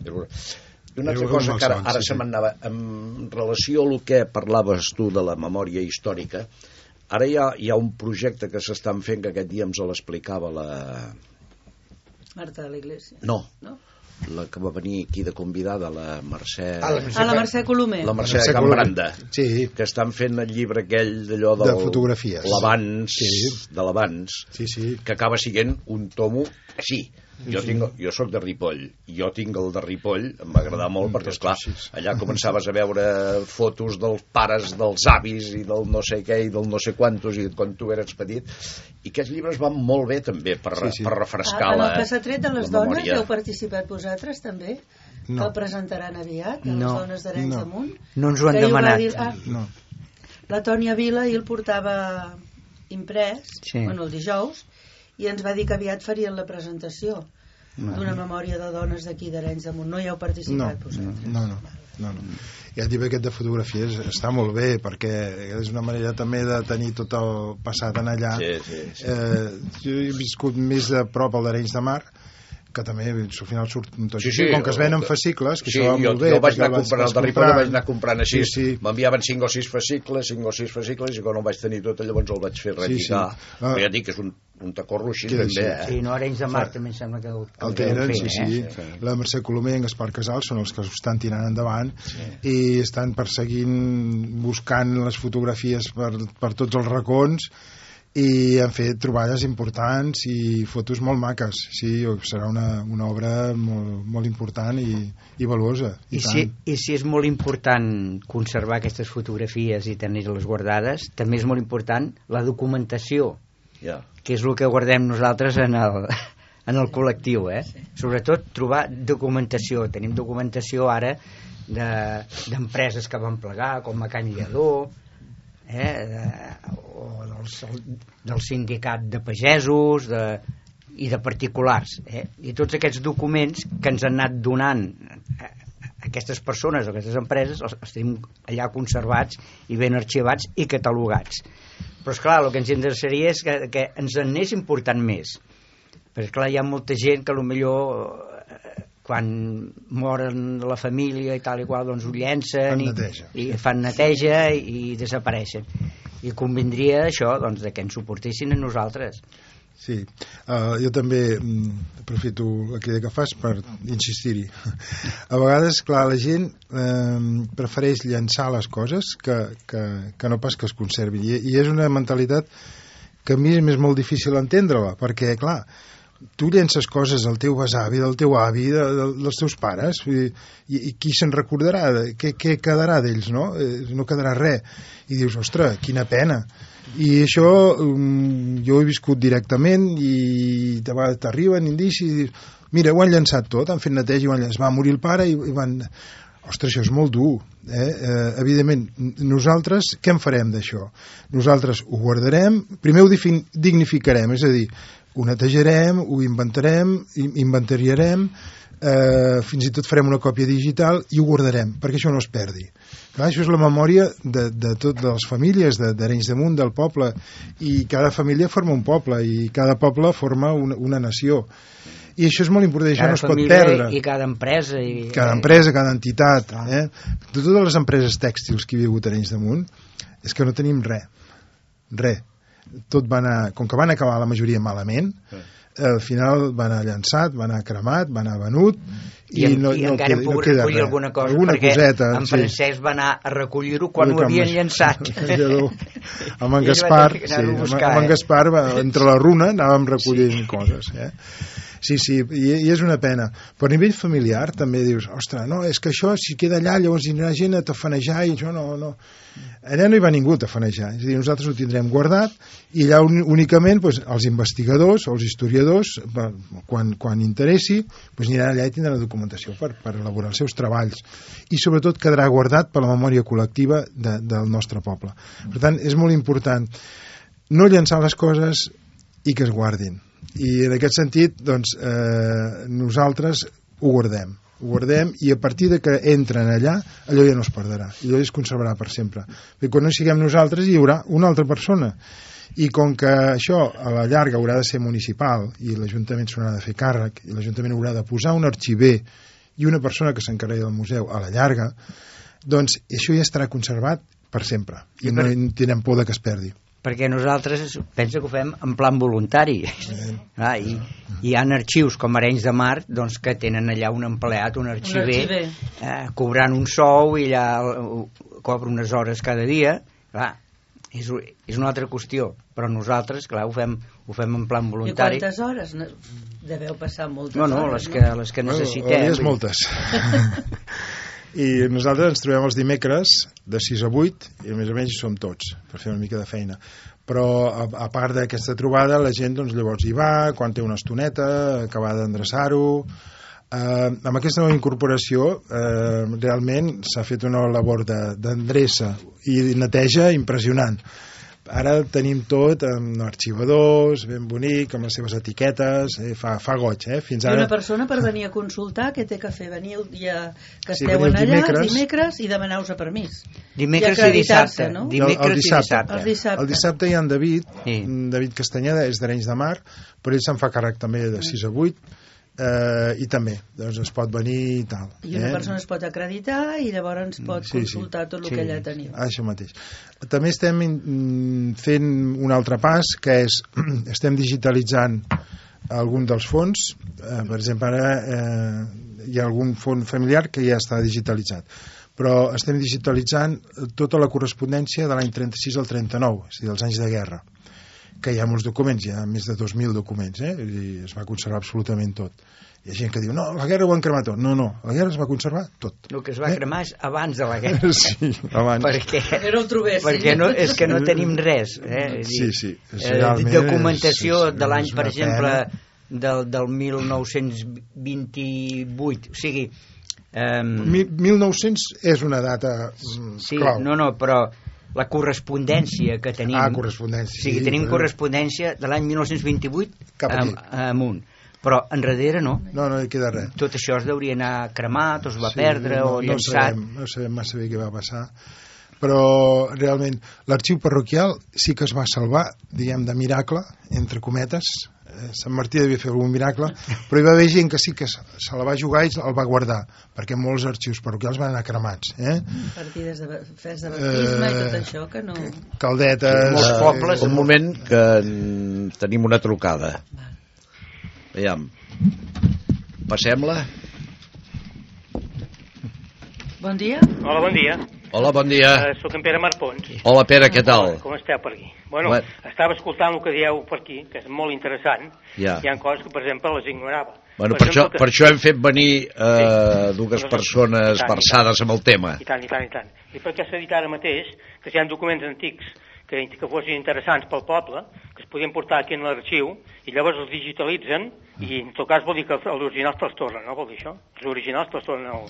I una- I una altra cosa que ara, ara sí, se sí. m'anava, en relació al que parlaves tu de la memòria històrica, ara hi ha, hi ha un projecte que s'estan fent, que aquest dia ens l'explicava la... Marta de l'Iglésia. No, No? la que va venir aquí de convidada, la Mercè... Ah, la Mercè. A la Mercè Colomer. la Mercè Mercè de Cambranda. Sí, que estan fent el llibre aquell d'allò De del... fotografies. L'abans, Sí. de l'abans, sí, sí. que acaba sent un tomo així. Jo, tinc, jo sóc de Ripoll, jo tinc el de Ripoll, em va agradar molt, perquè, esclar, allà començaves a veure fotos dels pares, dels avis, i del no sé què, i del no sé quantos, i quan tu eres petit, i aquests llibres van molt bé, també, per, Sí, sí. per refrescar Ah, en la el que s'ha tret de les dones, memòria. heu participat vosaltres també? Que No. el presentaran aviat, a les No. dones d'Arenys No. de Munt? No ens ho han Que demanat. dir- ah, No. la Tònia Vila i el portava imprès, Sí. bueno, el dijous, i ens va dir que aviat farien la presentació d'una memòria de dones d'aquí d'Arenys de Munt. No hi heu No, participat vosaltres? no, no, no, no. I el llibre aquest de fotografies està molt bé perquè és una manera també de tenir tot el passat en allà Sí, sí, sí. Eh, jo he viscut més de prop al d'Arenys de Mar que també al final surt tot Sí, sí, com que es venen fascicles que Sí, això va jo, molt bé jo vaig anar comprant el de Ripoll, comprant. vaig anar comprant així. sí, sí. M'enviaven 5 o 6 fascicles, 5 o 6 fascicles, i quan el vaig tenir tot, llavors el vaig fer Sí, reeditar. sí. Però Ah. ja dic que és un, un tacorro així Queda ben bé, així. eh? Sí, no, Arenys de Mar també em sembla que, que el ho deuen tenen, sí, sí. eh? La Mercè Colomer i en Gaspar Casals són els que ho estan tirant endavant i estan perseguint, buscant les fotografies per, per tots els racons i han fet troballes importants i fotos molt maques. Sí, serà una, una obra molt, molt important i, i valuosa. I, I tant. si, I si és molt important conservar aquestes fotografies i tenir-les guardades, també és molt important la documentació, Ja. que és el que guardem nosaltres en el, en el col·lectiu, eh? Sobretot trobar documentació. Tenim documentació ara de- d'empreses que van plegar, com a Can Lledó, eh? de, o dels, del sindicat de pagesos, de, i de particulars. Eh? I tots aquests documents que ens han anat donant eh, aquestes persones o aquestes empreses els, els tenim allà conservats i ben arxivats i catalogats. Però és clar, el que ens interessaria és que, que ens en anés important més. Perquè clar, hi ha molta gent que millor eh, quan moren la família i tal i qual, doncs ho llencen Fan i, neteja. i fan neteja i desapareixen. I convindria això, doncs, de que ens ho portessin a nosaltres. Sí, uh, jo també mm, aprofito la crida que fas per insistir-hi. A vegades, clar, la gent eh, prefereix llançar les coses que, que, que no pas que es conservin. I, I és una mentalitat que a mi m'és molt difícil entendre-la, perquè, clar, tu llences coses del teu besavi, del teu avi, de, de, dels teus pares, i, i, i qui se'n recordarà? Què, què quedarà d'ells, no? Eh, no quedarà res. I dius, ostres, quina pena. I això um, jo ho he viscut directament i de vegades t'arriben indicis i dius, mira, ho han llançat tot, han fet neteja i ho han llançat. Va morir el pare i, i van... Ostres, això és molt dur. Eh? Eh, evidentment, nosaltres què en farem d'això? Nosaltres ho guardarem, primer ho dignificarem, és a dir, ho netejarem, ho inventarem, inventariarem, eh, fins i tot farem una còpia digital i ho guardarem, perquè això no es perdi. Clar, això és la memòria de, de totes les famílies d'Arenys de Munt, del poble, i cada família forma un poble, i cada poble forma una, una nació i això és molt important, això cada no es pot perdre. I cada empresa. I... Cada empresa, cada entitat. Eh? De totes les empreses tèxtils que hi ha hagut a Arenys de Munt, és que no tenim res. Res. Tot va anar, com que van acabar la majoria malament, al final va anar llançat, va anar cremat, va anar venut i, i, no, i no encara queda, no recollir res. alguna cosa alguna perquè coseta, en Francesc sí. va anar a recollir-ho quan ho havien llançat (laughs) (laughs) amb en Gaspar sí, amb, amb en Gaspar va, entre la runa anàvem recollint sí. coses eh? Sí, sí, i, i és una pena. Però a nivell familiar també dius, ostres, no, és que això si queda allà llavors hi anirà gent a tafanejar i això no, no. Allà no hi va ningú a tafanejar, és a dir, nosaltres ho tindrem guardat i allà únicament doncs, els investigadors els historiadors, quan, quan interessi, doncs aniran allà i tindran la documentació per, per elaborar els seus treballs i sobretot quedarà guardat per la memòria col·lectiva de, del nostre poble. Per tant, és molt important no llançar les coses i que es guardin i en aquest sentit doncs, eh, nosaltres ho guardem. Ho guardem i a partir de que entren allà allò ja no es perdrà. Allò es conservarà per sempre. Perquè quan no siguem nosaltres hi haurà una altra persona. I com que això a la llarga haurà de ser municipal i l'Ajuntament s'haurà de fer càrrec i l'Ajuntament haurà de posar un arxiver i una persona que s'encarregui del museu a la llarga doncs això ja estarà conservat per sempre. I no tindrem por de que es perdi perquè nosaltres pensa que ho fem en plan voluntari. Ah, i hi ha arxius com Arenys de Mar doncs, que tenen allà un empleat, un arxiver, un arxiver. Eh, cobrant un sou i allà cobra unes hores cada dia. Clar, és, és una altra qüestió però nosaltres, clar, ho fem, ho fem en plan voluntari. i quantes hores? deveu passar moltes no, no, hores les que, les que necessitem. no, moltes (laughs) i nosaltres ens trobem els dimecres de 6 a 8 i més a hi som tots per fer una mica de feina. Però a, a part d'aquesta trobada la gent doncs, llavors hi va quan té una estoneta acabar d'endreçar-ho. Eh, amb aquesta nova incorporació eh, realment s'ha fet una labor d'endreça i neteja impressionant ara tenim tot amb arxivadors, ben bonic, amb les seves etiquetes, eh, fa, fa goig, eh? Fins ara... I una persona per venir a consultar, què té que fer? Venir el dia que sí, esteu allà, dimecres, dimecres i demanar-vos a permís. Dimecres i, i dissabte. No? Dimecres el, el dissabte. i dissabte. El dissabte. El dissabte hi ha en David, sí. David Castanyeda, és d'Arenys de Mar, però ell se'n fa càrrec també de 6 a 8, eh, i també doncs es pot venir i tal i una eh? persona es pot acreditar i llavors ens pot sí, consultar sí. tot el sí. que allà teniu això mateix també estem fent un altre pas que és (clears throat) estem digitalitzant algun dels fons eh, per exemple ara eh, hi ha algun fons familiar que ja està digitalitzat però estem digitalitzant tota la correspondència de l'any 36 al 39 és a dir, dels anys de guerra que hi ha molts documents, hi ha més de 2.000 documents, eh? I es va conservar absolutament tot. Hi ha gent que diu, no, la guerra ho han cremat tot. No, no, la guerra es va conservar tot. El que es va eh? cremar és abans de la (laughs) guerra. sí, abans. Perquè, no ho trobéssim. Perquè no, és que no tenim res. Eh? Sí, sí. Eh, documentació és, és, de l'any, per exemple, del, del 1928. O sigui... Um... 1900 és una data mm, sí, clau. No, no, però la correspondència que tenim... Ah, correspondència. O sigui, tenim eh? correspondència de l'any 1928 Cap amunt. Però enrere no. No, no hi queda res. Tot això es deuria anar cremat, o es va sí, perdre, no, o llançat... No sabem, no sabem massa bé què va passar però realment l'arxiu parroquial sí que es va salvar, diguem, de miracle, entre cometes, Sant Martí devia fer algun miracle, però hi va haver gent que sí que se, la va jugar i el va guardar, perquè molts arxius parroquials van anar cremats. Eh? Partides de fes de baptisme eh, i tot això, que no... Caldetes... Molts pobles... Un moment que tenim una trucada. Veiem. Passem-la. Bon dia. Hola, bon dia. Hola, bon dia. Uh, soc en Pere Marpons. Hola, Pere, què tal? Com esteu per aquí? Bueno, Bueno. estava escoltant el que dieu per aquí, que és molt interessant. Ja. Hi ha coses que, per exemple, les ignorava. Bueno, per, això, exemple, per això hem fet venir eh, dues Doncs, persones tant, versades amb el tema. I tant, i tant, i tant. I perquè s'ha dit ara mateix que si hi ha documents antics que, que fossin interessants pel poble, que es podien portar aquí en l'arxiu, i llavors els digitalitzen, i en tot cas vol dir que els originals te'ls tornen, no vol dir això? Els originals te'ls tornen el,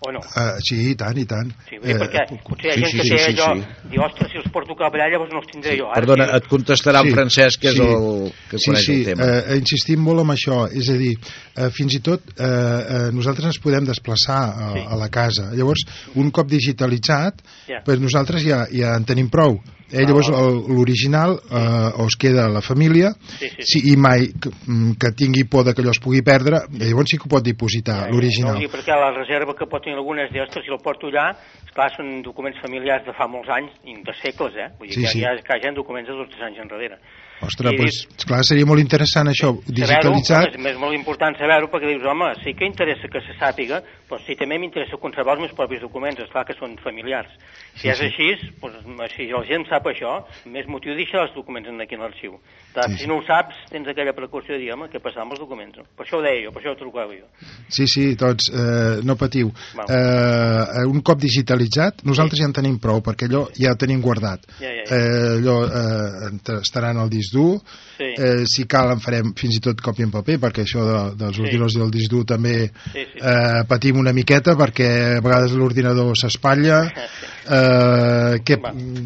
o no? Uh, sí, i tant, i tant. Sí, dir, perquè potser hi ha sí, gent sí, que sí, té sí, allò, sí. diu, ostres, si els porto cap allà, llavors no els tindré jo. Ara, Perdona, sí. et contestarà en Sí, Francesc, que és sí. el que sí, coneix sí, el tema. Eh, insistim molt en això, és a dir, eh, fins i tot eh, eh, nosaltres ens podem desplaçar a, Sí. a la casa. Llavors, un cop digitalitzat, Ja. pues nosaltres ja, ja en tenim prou. Eh, Ah, llavors, el- l'original eh, o es queda a la família Sí, sí, si, i mai que, mm, que tingui por de que allò es pugui perdre, llavors sí que ho pot dipositar, No, l'original. sí, perquè la reserva que pot tenir algunes de, ostres, si el porto allà, esclar, són documents familiars de fa molts anys, de segles, eh? Vull dir Sí, que sí. hi ha, que hi ha documents de 12 anys enrere. Ostres, I pues, esclar, seria molt interessant això, digitalitzat. Saber-ho, és molt important saber-ho perquè dius, home, sí que interessa que se sàpiga, però sí també m'interessa conservar els meus propis documents, esclar que són familiars. Si Sí, és sí. així, doncs, si la gent sap això, més motiu deixar els documents aquí en l'arxiu. Clar, Sí, Si sí. no ho saps, tens aquella precaució de dir, home, què passava amb els documents? No? Per això ho deia jo, per això ho trucava jo. Sí, sí, tots, eh, no patiu. Val. Eh, un cop digitalitzat, nosaltres ja en tenim prou, perquè allò ja ho tenim guardat. Ja, ja, ja. Eh, allò eh, estarà en el disc dur, Sí. eh, si cal en farem fins i tot còpia en paper, perquè això de, dels Sí. ordinadors i del disc dur també Sí, sí. eh, patim una miqueta, perquè a vegades l'ordinador s'espatlla, (laughs) eh, que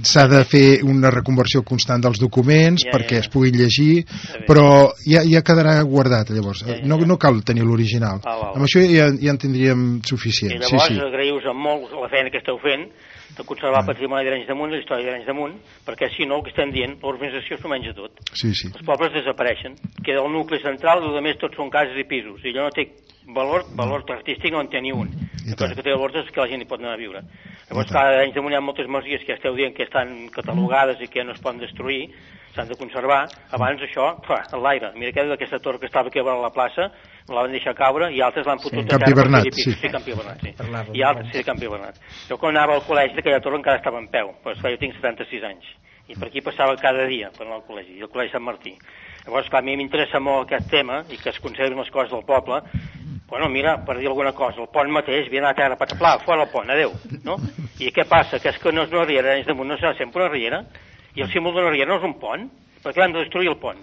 s'ha de fer una reconversió constant dels documents Ja, perquè ja, ja. es puguin llegir, bé. però ja, ja quedarà guardat llavors. Ja, ja, no, ja. no cal tenir l'original. Ah. Amb això ja, ja en tindríem I suficient. llavors sí, sí. agraïu-vos molt la feina que esteu fent de conservar el patrimoni d'Arenys de Munt, la història d'Arenys de Munt, perquè si no, el que estem dient, l'organització s'ho menja tot. sí, sí. Els pobles desapareixen. Queda el nucli central, i el més tot són cases i pisos. I allò no té valor, valor artístic no en té ni un. I La cosa que té valor és que la gent hi pot anar a viure. Llavors, clar, a Arenys de Munt hi ha moltes masies que ja esteu dient que estan catalogades i que no es poden destruir, s'han de conservar. Abans això, clar, a l'aire. Mira aquella d'aquesta torre que estava aquí a la plaça, la van deixar caure i altres l'han fotut Sí. a terra Bernat, sí. Sí, Campi Bernat, sí. I altres, sí, Campi Bernat. Jo quan anava al col·legi d'aquella torre encara estava en peu, però esclar, jo tinc 76 anys. I per aquí passava cada dia per anar al col·legi, i al col·legi Sant Martí. Llavors, clar, a mi m'interessa molt aquest tema i que es conservin les coses del poble. Bueno, mira, per dir alguna cosa, el pont mateix, viene a terra, pataplà, fora el pont, adeu, no? I què passa? Que és que no és una riera, Arenys de Munt no serà sempre una riera, i el símbol d'una riera no és un pont, per què han de destruir el pont?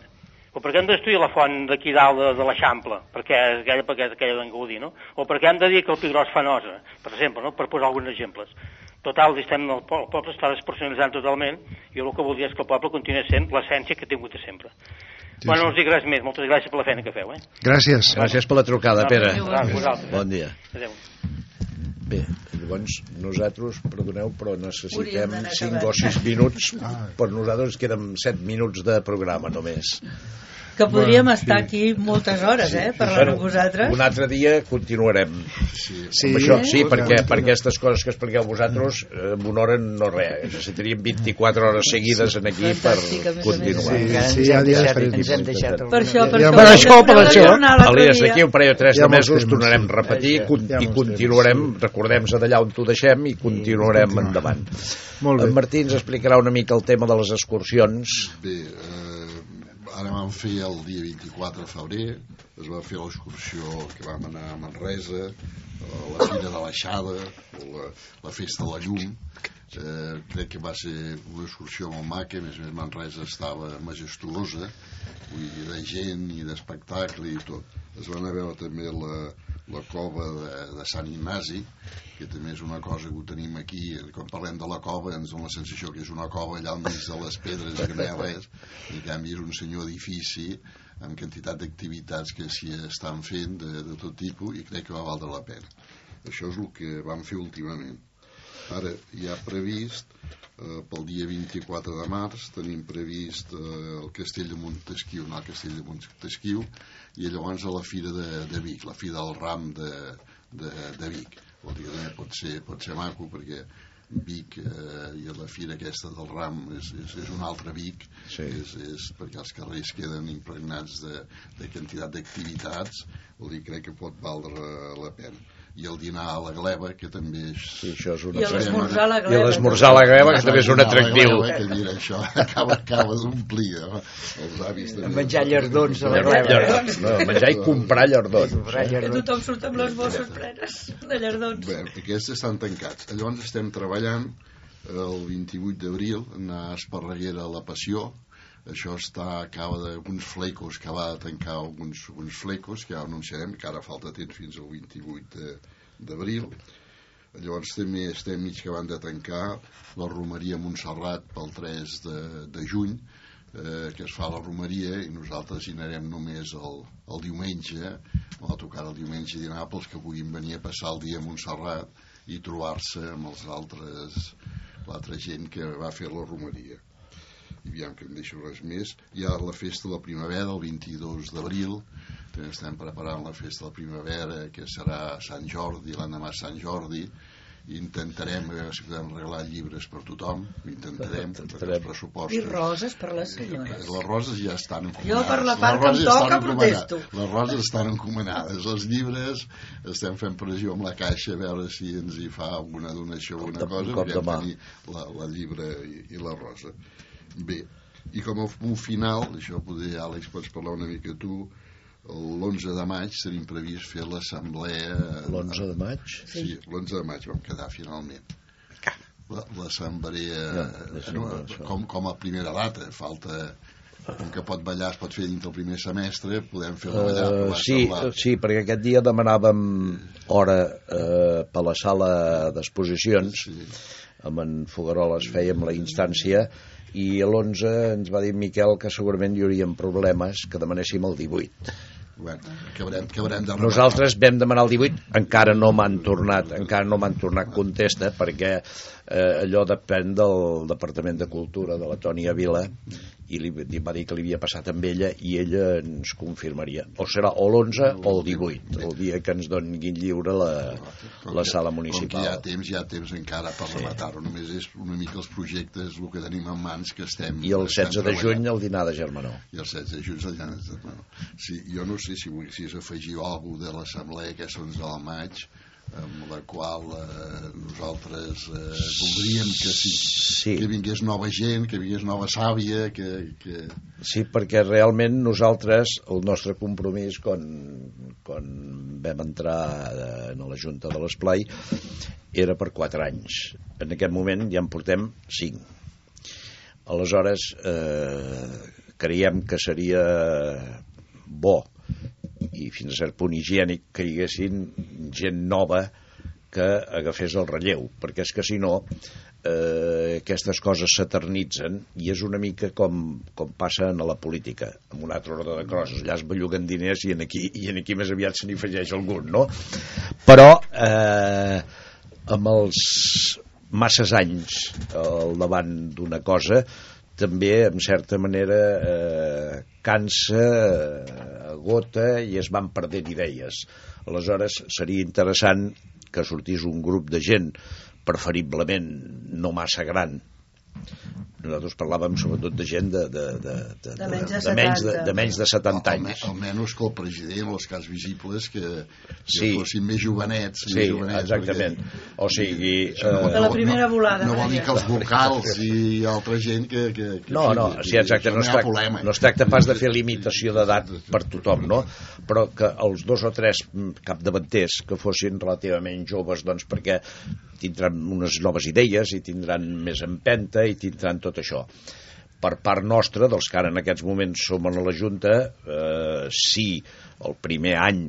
O per què han de destruir la font d'aquí dalt de, de l'Eixample, perquè és aquella, perquè és aquella d'en Gaudí, no? O per què han de dir que el Pigrós fa nosa, per exemple, no? per posar alguns exemples. Total, estem, el, po- el poble està despersonalitzant totalment, i jo el que voldria és que el poble continuï sent l'essència que ha tingut de sempre. Sí, bueno, sí. no us dic res més, moltes gràcies per la feina que feu, eh? Gràcies. Gràcies per la trucada, Pere. Bon dia. Adéu. Bé, llavors nosaltres, perdoneu, però necessitem d'anar 5 acabant. o 6 minuts, per nosaltres queden 7 minuts de programa només. Que podríem Bueno, estar sí. aquí moltes hores, eh, parlant amb vosaltres. Un altre dia continuarem. Sí. Sí, amb això, sí, eh? perquè per aquestes coses que expliqueu vosaltres, eh, en una hora no res. Necessitaríem 24 hores seguides en aquí per continuar. Sí, sí, ens ja hem diràs deixat, per ens hem tipus. deixat Per això, per Ja- això. per això, per això. Elias, d'aquí un parell o tres de mesos tornarem sí. a repetir i continuarem, temes, recordem-nos d'allà on ho deixem i continuarem continuar. endavant. Molt bé. En Martí ens explicarà una mica el tema de les excursions. Bé, eh, ara vam fer el dia 24 de febrer, es va fer l'excursió que vam anar a Manresa, a la Fira de l'Aixada, la, la Festa de la Llum, eh, crec que va ser una excursió molt maca, a més a més Manresa estava majestuosa, vull dir, de gent i d'espectacle i tot. Es van veure també la, la cova de, de Sant Ignasi, que també és una cosa que ho tenim aquí, quan parlem de la cova ens dona la sensació que és una cova allà al mig de les pedres que no hi ha res, i en canvi és un senyor edifici amb quantitat d'activitats que s'hi estan fent de, de tot tipus i crec que va valdre la pena. Això és el que vam fer últimament. Ara, hi ha previst, eh, pel dia 24 de març, tenim previst eh, el castell de Montesquieu, anar al castell de Montesquieu, i llavors a la Fira de, de Vic, la Fira del Ram de, de, de Vic. Vol dir que també pot ser, pot ser maco, perquè Vic eh, i la fira aquesta del Ram és, és, és un altre Vic Sí. és, és perquè els carrers queden impregnats de, de quantitat d'activitats vol dir crec que pot valdre la pena i el dinar a la gleba, que també és... Sí, això és una... I l'esmorzar a la I gleba. l'esmorzar a la gleba, que també és un atractiu. La gleba, que mira, això acaba, acaba d'omplir eh? els avis també. Menjar llardons a la gleba. Llardons, no, menjar i comprar llardons. Comprar Que llardons. tothom surt amb les bosses plenes de llardons. Bé, aquests estan tancats. Llavors estem treballant el 28 d'abril anar a Esparreguera a la Passió. Això està, acaba d'uns flecos que va tancar alguns, uns flecos que ja anunciarem, que ara falta temps fins al 28 de- d'abril. Llavors també estem mig que van de tancar la romeria Montserrat pel 3 de, de juny, eh, que es fa la romeria i nosaltres hi anarem només el, el diumenge, a tocar el diumenge i dinar pels que puguin venir a passar el dia a Montserrat i trobar-se amb els altres l'altra gent que va fer la romeria aviam que em deixo res més hi ha la festa de la primavera el 22 d'abril també estem preparant la festa de la primavera que serà Sant Jordi, l'endemà Sant Jordi i intentarem a veure si podem regalar llibres per tothom ho intentarem, Intentarem. I pressupostos roses per les senyores. les roses ja estan Jo per la part que em toca encomanades. protesto. Les roses estan encomanades. Els llibres estem fent pressió amb la caixa a veure si ens hi fa alguna donació o alguna Un cosa. cop de podem mà. tenir la, la llibre i, i la rosa. Bé, i com a punt final, això poder, Àlex, pots parlar una mica tu, l'11 de maig tenim previst fer l'assemblea... L'11 de maig? Sí, l'11 de maig vam quedar finalment. La- L'assemblea Ja, no, com, com a primera data, falta com que pot ballar es pot fer dintre el primer semestre, podem fer la ballar Uh, sí, la sí, perquè aquest dia demanàvem hora uh, per la sala d'exposicions Sí. Amb en Fogaroles fèiem la instància i a l'11 ens va dir Miquel que segurament hi haurien problemes que demanéssim el 18 Bueno, que haurem, que haurem de nosaltres vam demanar el 18 encara no m'han tornat encara no m'han tornat contesta perquè eh, allò depèn del Departament de Cultura de la Tònia Vila i li, li va dir que li havia passat amb ella i ella ens confirmaria. O serà o l'11 o el 18 el dia que ens donin lliure la, la sala Com que hi ha municipal. temps, hi ha temps encara per sí. rematar-ho. Només és una mica els projectes, el que tenim en mans, que estem... i el estem 16 de juny el dinar de Germanó i el 16 de juny el dia de bueno, sí, jo no sé si volguessis afegir alguna de l'assemblea que és l'11 del maig amb la qual eh, nosaltres eh, voldríem que, sí, Sí. que vingués nova gent, que vingués nova sàvia, que, que... Sí, perquè realment nosaltres, el nostre compromís quan, quan vam entrar eh, en la Junta de l'Esplai era per 4 anys. En aquest moment ja en portem 5. Aleshores, eh, creiem que seria bo i fins a cert punt higiènic que hi haguessin gent nova que agafés el relleu, perquè és que si no eh, aquestes coses s'eternitzen i és una mica com, com passa en la política, amb un altre ordre de coses. Allà es belluguen diners i en aquí, i en aquí més aviat se n'hi afegeix algun, no? Però eh, amb els masses anys al davant d'una cosa també, en certa manera, eh, cansa, eh, agota i es van perdent idees. Aleshores, seria interessant que sortís un grup de gent, preferiblement no massa gran, nosaltres parlàvem sobretot de gent de, de, de, de, De menys de de, menys de, 70. de menys de 70 Alme- anys. Almenys que el president, els cas visibles, que, que Sí. fossin més jovenets. Sí, més jovenets exactament. O sigui, no eh, De la primera volada, No, no vol dir que els vocals i altra gent que... que, que No, no, sí, exacte, no es, tracta, problema. no es tracta pas de fer limitació d'edat per tothom, no? Però que els dos o tres mm, capdavanters que fossin relativament joves, doncs perquè tindran unes noves idees i tindran més empenta i tindran tot això. Per part nostra, dels que ara en aquests moments som a la Junta, eh, sí, el primer any,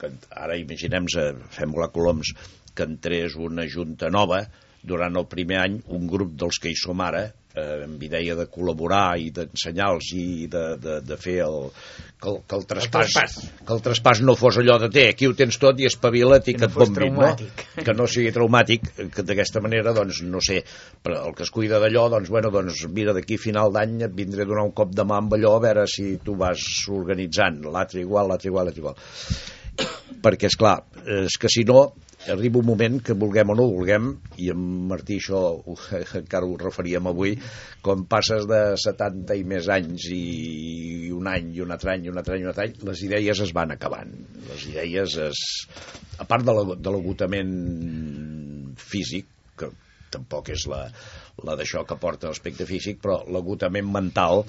que ara imaginem fem la coloms, que entrés una Junta nova, durant el primer any un grup dels que hi som ara eh, amb idea de col·laborar i d'ensenyar-los i de, de, de fer el, que, el, que, el traspàs, que el traspàs no fos allò de té, aquí ho tens tot i espavila't i Que que, no et bombin, no? que no sigui traumàtic, que d'aquesta manera, doncs, no sé, però el que es cuida d'allò, doncs, bueno, doncs, mira, d'aquí final d'any et vindré a donar un cop de mà amb allò, a veure si tu vas organitzant, l'altre igual, l'altre igual, l'altre igual. Perquè, és clar, és que si no, arriba un moment que vulguem o no vulguem, i en Martí això (laughs) encara ho referíem avui, quan passes de 70 i més anys i un any i un altre any i un altre any i un altre any, les idees es van acabant. Les idees es... A part de l'agotament físic, que tampoc és la, la d'això que porta l'aspecte físic, però l'agotament mental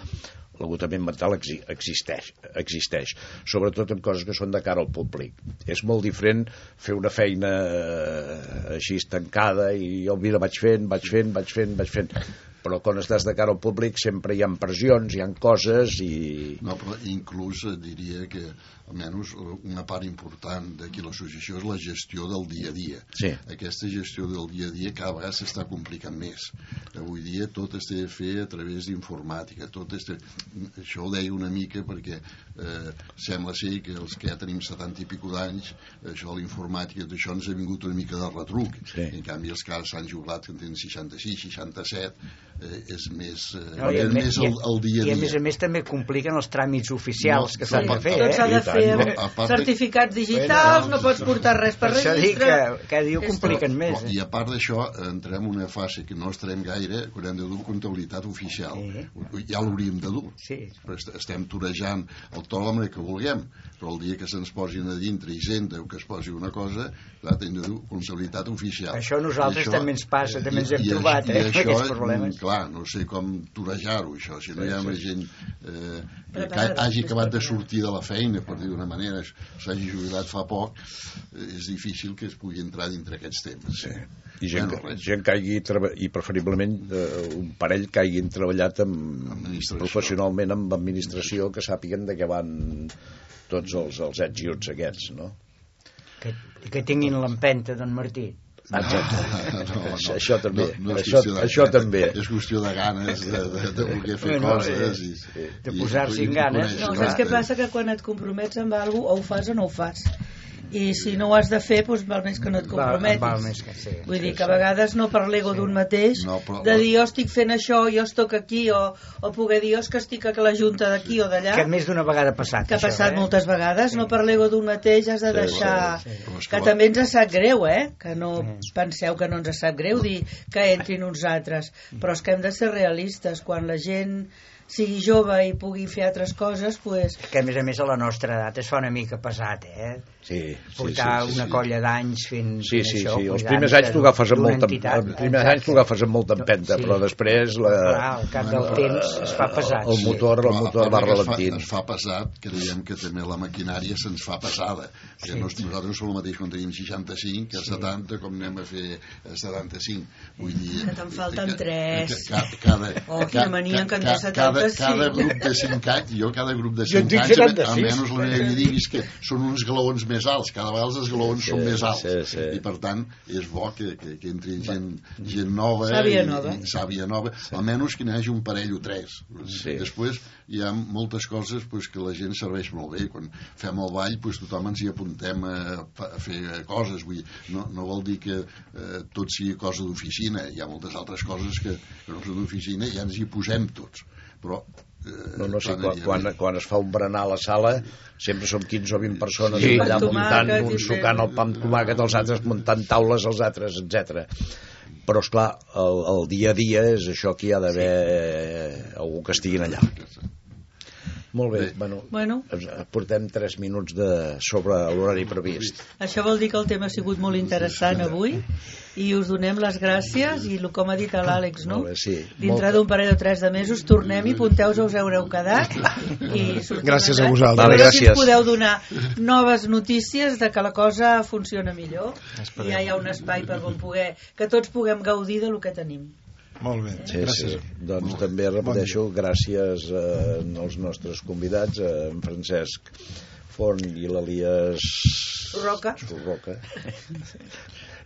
l'agotament mental exi existeix, existeix, sobretot en coses que són de cara al públic. És molt diferent fer una feina eh, així estancada i jo, mira, vaig fent, vaig fent, vaig fent, vaig fent, però quan estàs de cara al públic sempre hi ha pressions, hi ha coses i... No, però inclús diria que almenys eh, una part important d'aquí l'associació és la gestió del dia a dia. Sí. Aquesta gestió del dia a dia cada vegada s'està complicant més. Avui dia tot es té de fer a través d'informàtica. Tot es té... Això ho deia una mica perquè eh, sembla ser que els que ja tenim 70 i pico d'anys, això de l'informàtica, tot això ens ha vingut una mica de retruc. Sí. En canvi, els que ara s'han jubilat, que en tenen 66, 67, eh, és més, eh, No, i, és més, més el, el dia a i dia. a més a més també compliquen els tràmits oficials No, que s'han de fer, Tot s'ha eh? de I tant. Fer part de- certificats digitals, no pots portar res per Per això dic registre. que ho És compliquen tot. més. Però, I a part d'això, entrem en una fase que no estarem gaire, quan hem de dur comptabilitat oficial. Sí. Ja l'hauríem de dur. Sí. Però est- estem torejant autònoma que vulguem, però el dia que se'ns posin a dintre Hisenda o que es posi una cosa, clar, dur comptabilitat oficial. Això a nosaltres I també ens passa, també ens hem i trobat, i eh, això, aquests problemes. mm, Clar, no sé com torejar-ho, això, si no hi ha més gent eh, que hagi acabat de sortir de la feina, per dir d'una manera, s'hagi jubilat fa poc, eh, és difícil que es pugui entrar dintre aquests temes. Sí. I gent, Bueno, res. gent que hagi i preferiblement eh, un parell que hagin treballat amb, professionalment amb administració que sàpiguen de què van tots els, els ets i uts aquests, no? Que, que tinguin l'empenta d'en Martí. Exacte. No, no, Això- això també. No, no és Això- de, això també. És qüestió de ganes, de, de, de voler fer Bueno, coses. I, sí. i- De posar-s'hi en ganes. No, saps què passa? Que quan et compromets amb alguna cosa, o ho fas o no ho fas. I si no ho has de fer, doncs val més que no et Val- comprometis. val més que sí. Vull dir que a vegades no per l'ego d'un mateix, No, però- de dir jo estic fent això, jo estoc aquí, o, o poder dir jo és que estic a la junta d'aquí o d'allà, Que més d'una vegada ha passat, que ha això, passat eh? moltes vegades, no per l'ego d'un mateix has de Sí, deixar... sí, sí. Que també ens sap greu, eh? Que no penseu que no ens sap greu dir que entrin uns altres. Però és que hem de ser realistes. Quan la gent sigui jove i pugui fer altres coses, pues, Que a més a més a la nostra edat es fa una mica pesat, eh? Sí, sí, Portar sí, sí, una sí. colla d'anys fent, Sí, fent sí, això, sí. Els primers anys t'ho agafes amb molta... entitat. Els primers anys t'ho agafes amb molta empenta, Sí. però després la, Clar, al cap del temps es fa pesat. el motor, el Però a motor va que es fa- ralentint. Es fa pesat, creiem que també la maquinària se'ns fa pesada. Sí. Sí. Nos, nosaltres no som el mateix quan tenim 65 que 70, com anem a fer a 75. Vull dir... Que te'n falten que- tres. que Cada, cada, Oh, quina mania, cada, 75. cada grup de 5 anys, jo cada grup de Jo en 5 tinc anys, 76. almenys la meva vida és que són uns glaons més alts, cada vegada els esglaons Sí, són més alts. sí, sí. I per tant, és bo que, que, que entri gent, gent nova, Sàvia i, nova. i sàvia nova, almenys que n'hi hagi un parell o tres. Sí. Després hi ha moltes coses pues, que la gent serveix molt bé. Quan fem el ball, pues, tothom ens hi apuntem a, a fer coses. Vull dir, no, no vol dir que eh, tot sigui cosa d'oficina. Hi ha moltes altres coses que, que no són d'oficina i ja ens hi posem tots. Però No, no, sí, clar, quan, quan, quan es fa un berenar a la sala sempre som 15 o 20 persones Sí. allà muntant, fent- sucant el pa amb tomàquet, els altres muntant taules, els altres, etc. Però, és clar, el, el dia a dia és això que hi ha d'haver sí. algú que estiguin allà. Molt bé, Bé. bueno, Bueno. ens- portem 3 minuts de, sobre l'horari previst. Això vol dir que el tema ha sigut molt interessant avui i us donem les gràcies i el com ha dit l'Àlex, no? Bé, sí. Dintre Molt- d'un parell o tres de mesos tornem i apunteu-vos us haureu quedat i Gràcies a vosaltres. Vale, si gràcies. ens podeu donar noves notícies de que la cosa funciona millor i ja hi ha un espai per on poder que tots puguem gaudir de lo que tenim. Molt bé, Sí, gràcies. sí. Doncs també repeteixo, gràcies eh, als nostres convidats, eh, en Francesc Forn i l'Elias Roca. Roca. (laughs)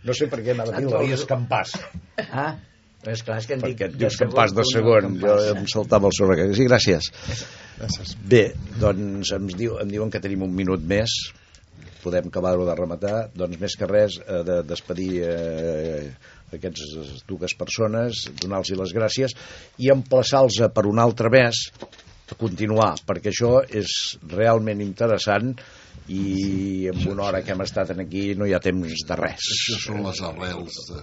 No sé per què anava a dir l'Elias Campàs, Ah, però és clar, és que en dic perquè et dius Campàs de segon, jo em saltava el sobre. Sí, gràcies. gràcies. Bé, doncs em, diu, em diuen que tenim un minut més, podem acabar-ho de rematar, doncs més que res eh, de despedir eh, aquestes dues persones, donar-los les gràcies i emplaçar-los per un altre mes a continuar, perquè això és realment interessant i amb una hora que hem estat aquí no hi ha temps de res. Això són les arrels de,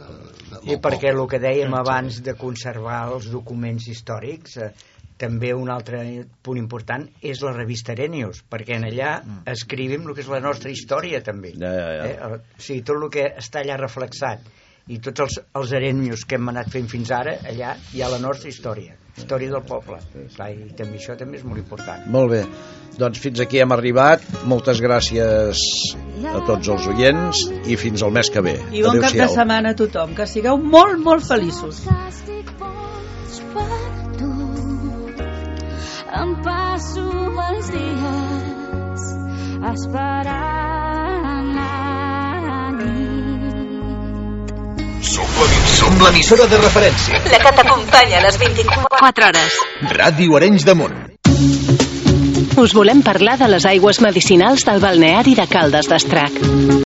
de, I perquè el que dèiem abans de conservar els documents històrics, eh, també un altre punt important és la revista Arenius, perquè en allà escrivim el que és la nostra història també. Ja, ja, ja. Eh? O sigui, tot el que està allà reflexat i tots els, els Arenius que hem anat fent fins ara, allà hi ha la nostra història, història del poble. Clar, I també això també és molt important. Molt bé, doncs fins aquí hem arribat. Moltes gràcies a tots els oients i fins al mes que ve. I bon cap de setmana a tothom. Que sigueu molt, molt feliços. Em passo els dies esperant Som l'emissora de referència. La que t'acompanya a les 24 hores. Ràdio Arenys de Munt. Us volem parlar de les aigües medicinals del balneari de Caldes d'Estrac.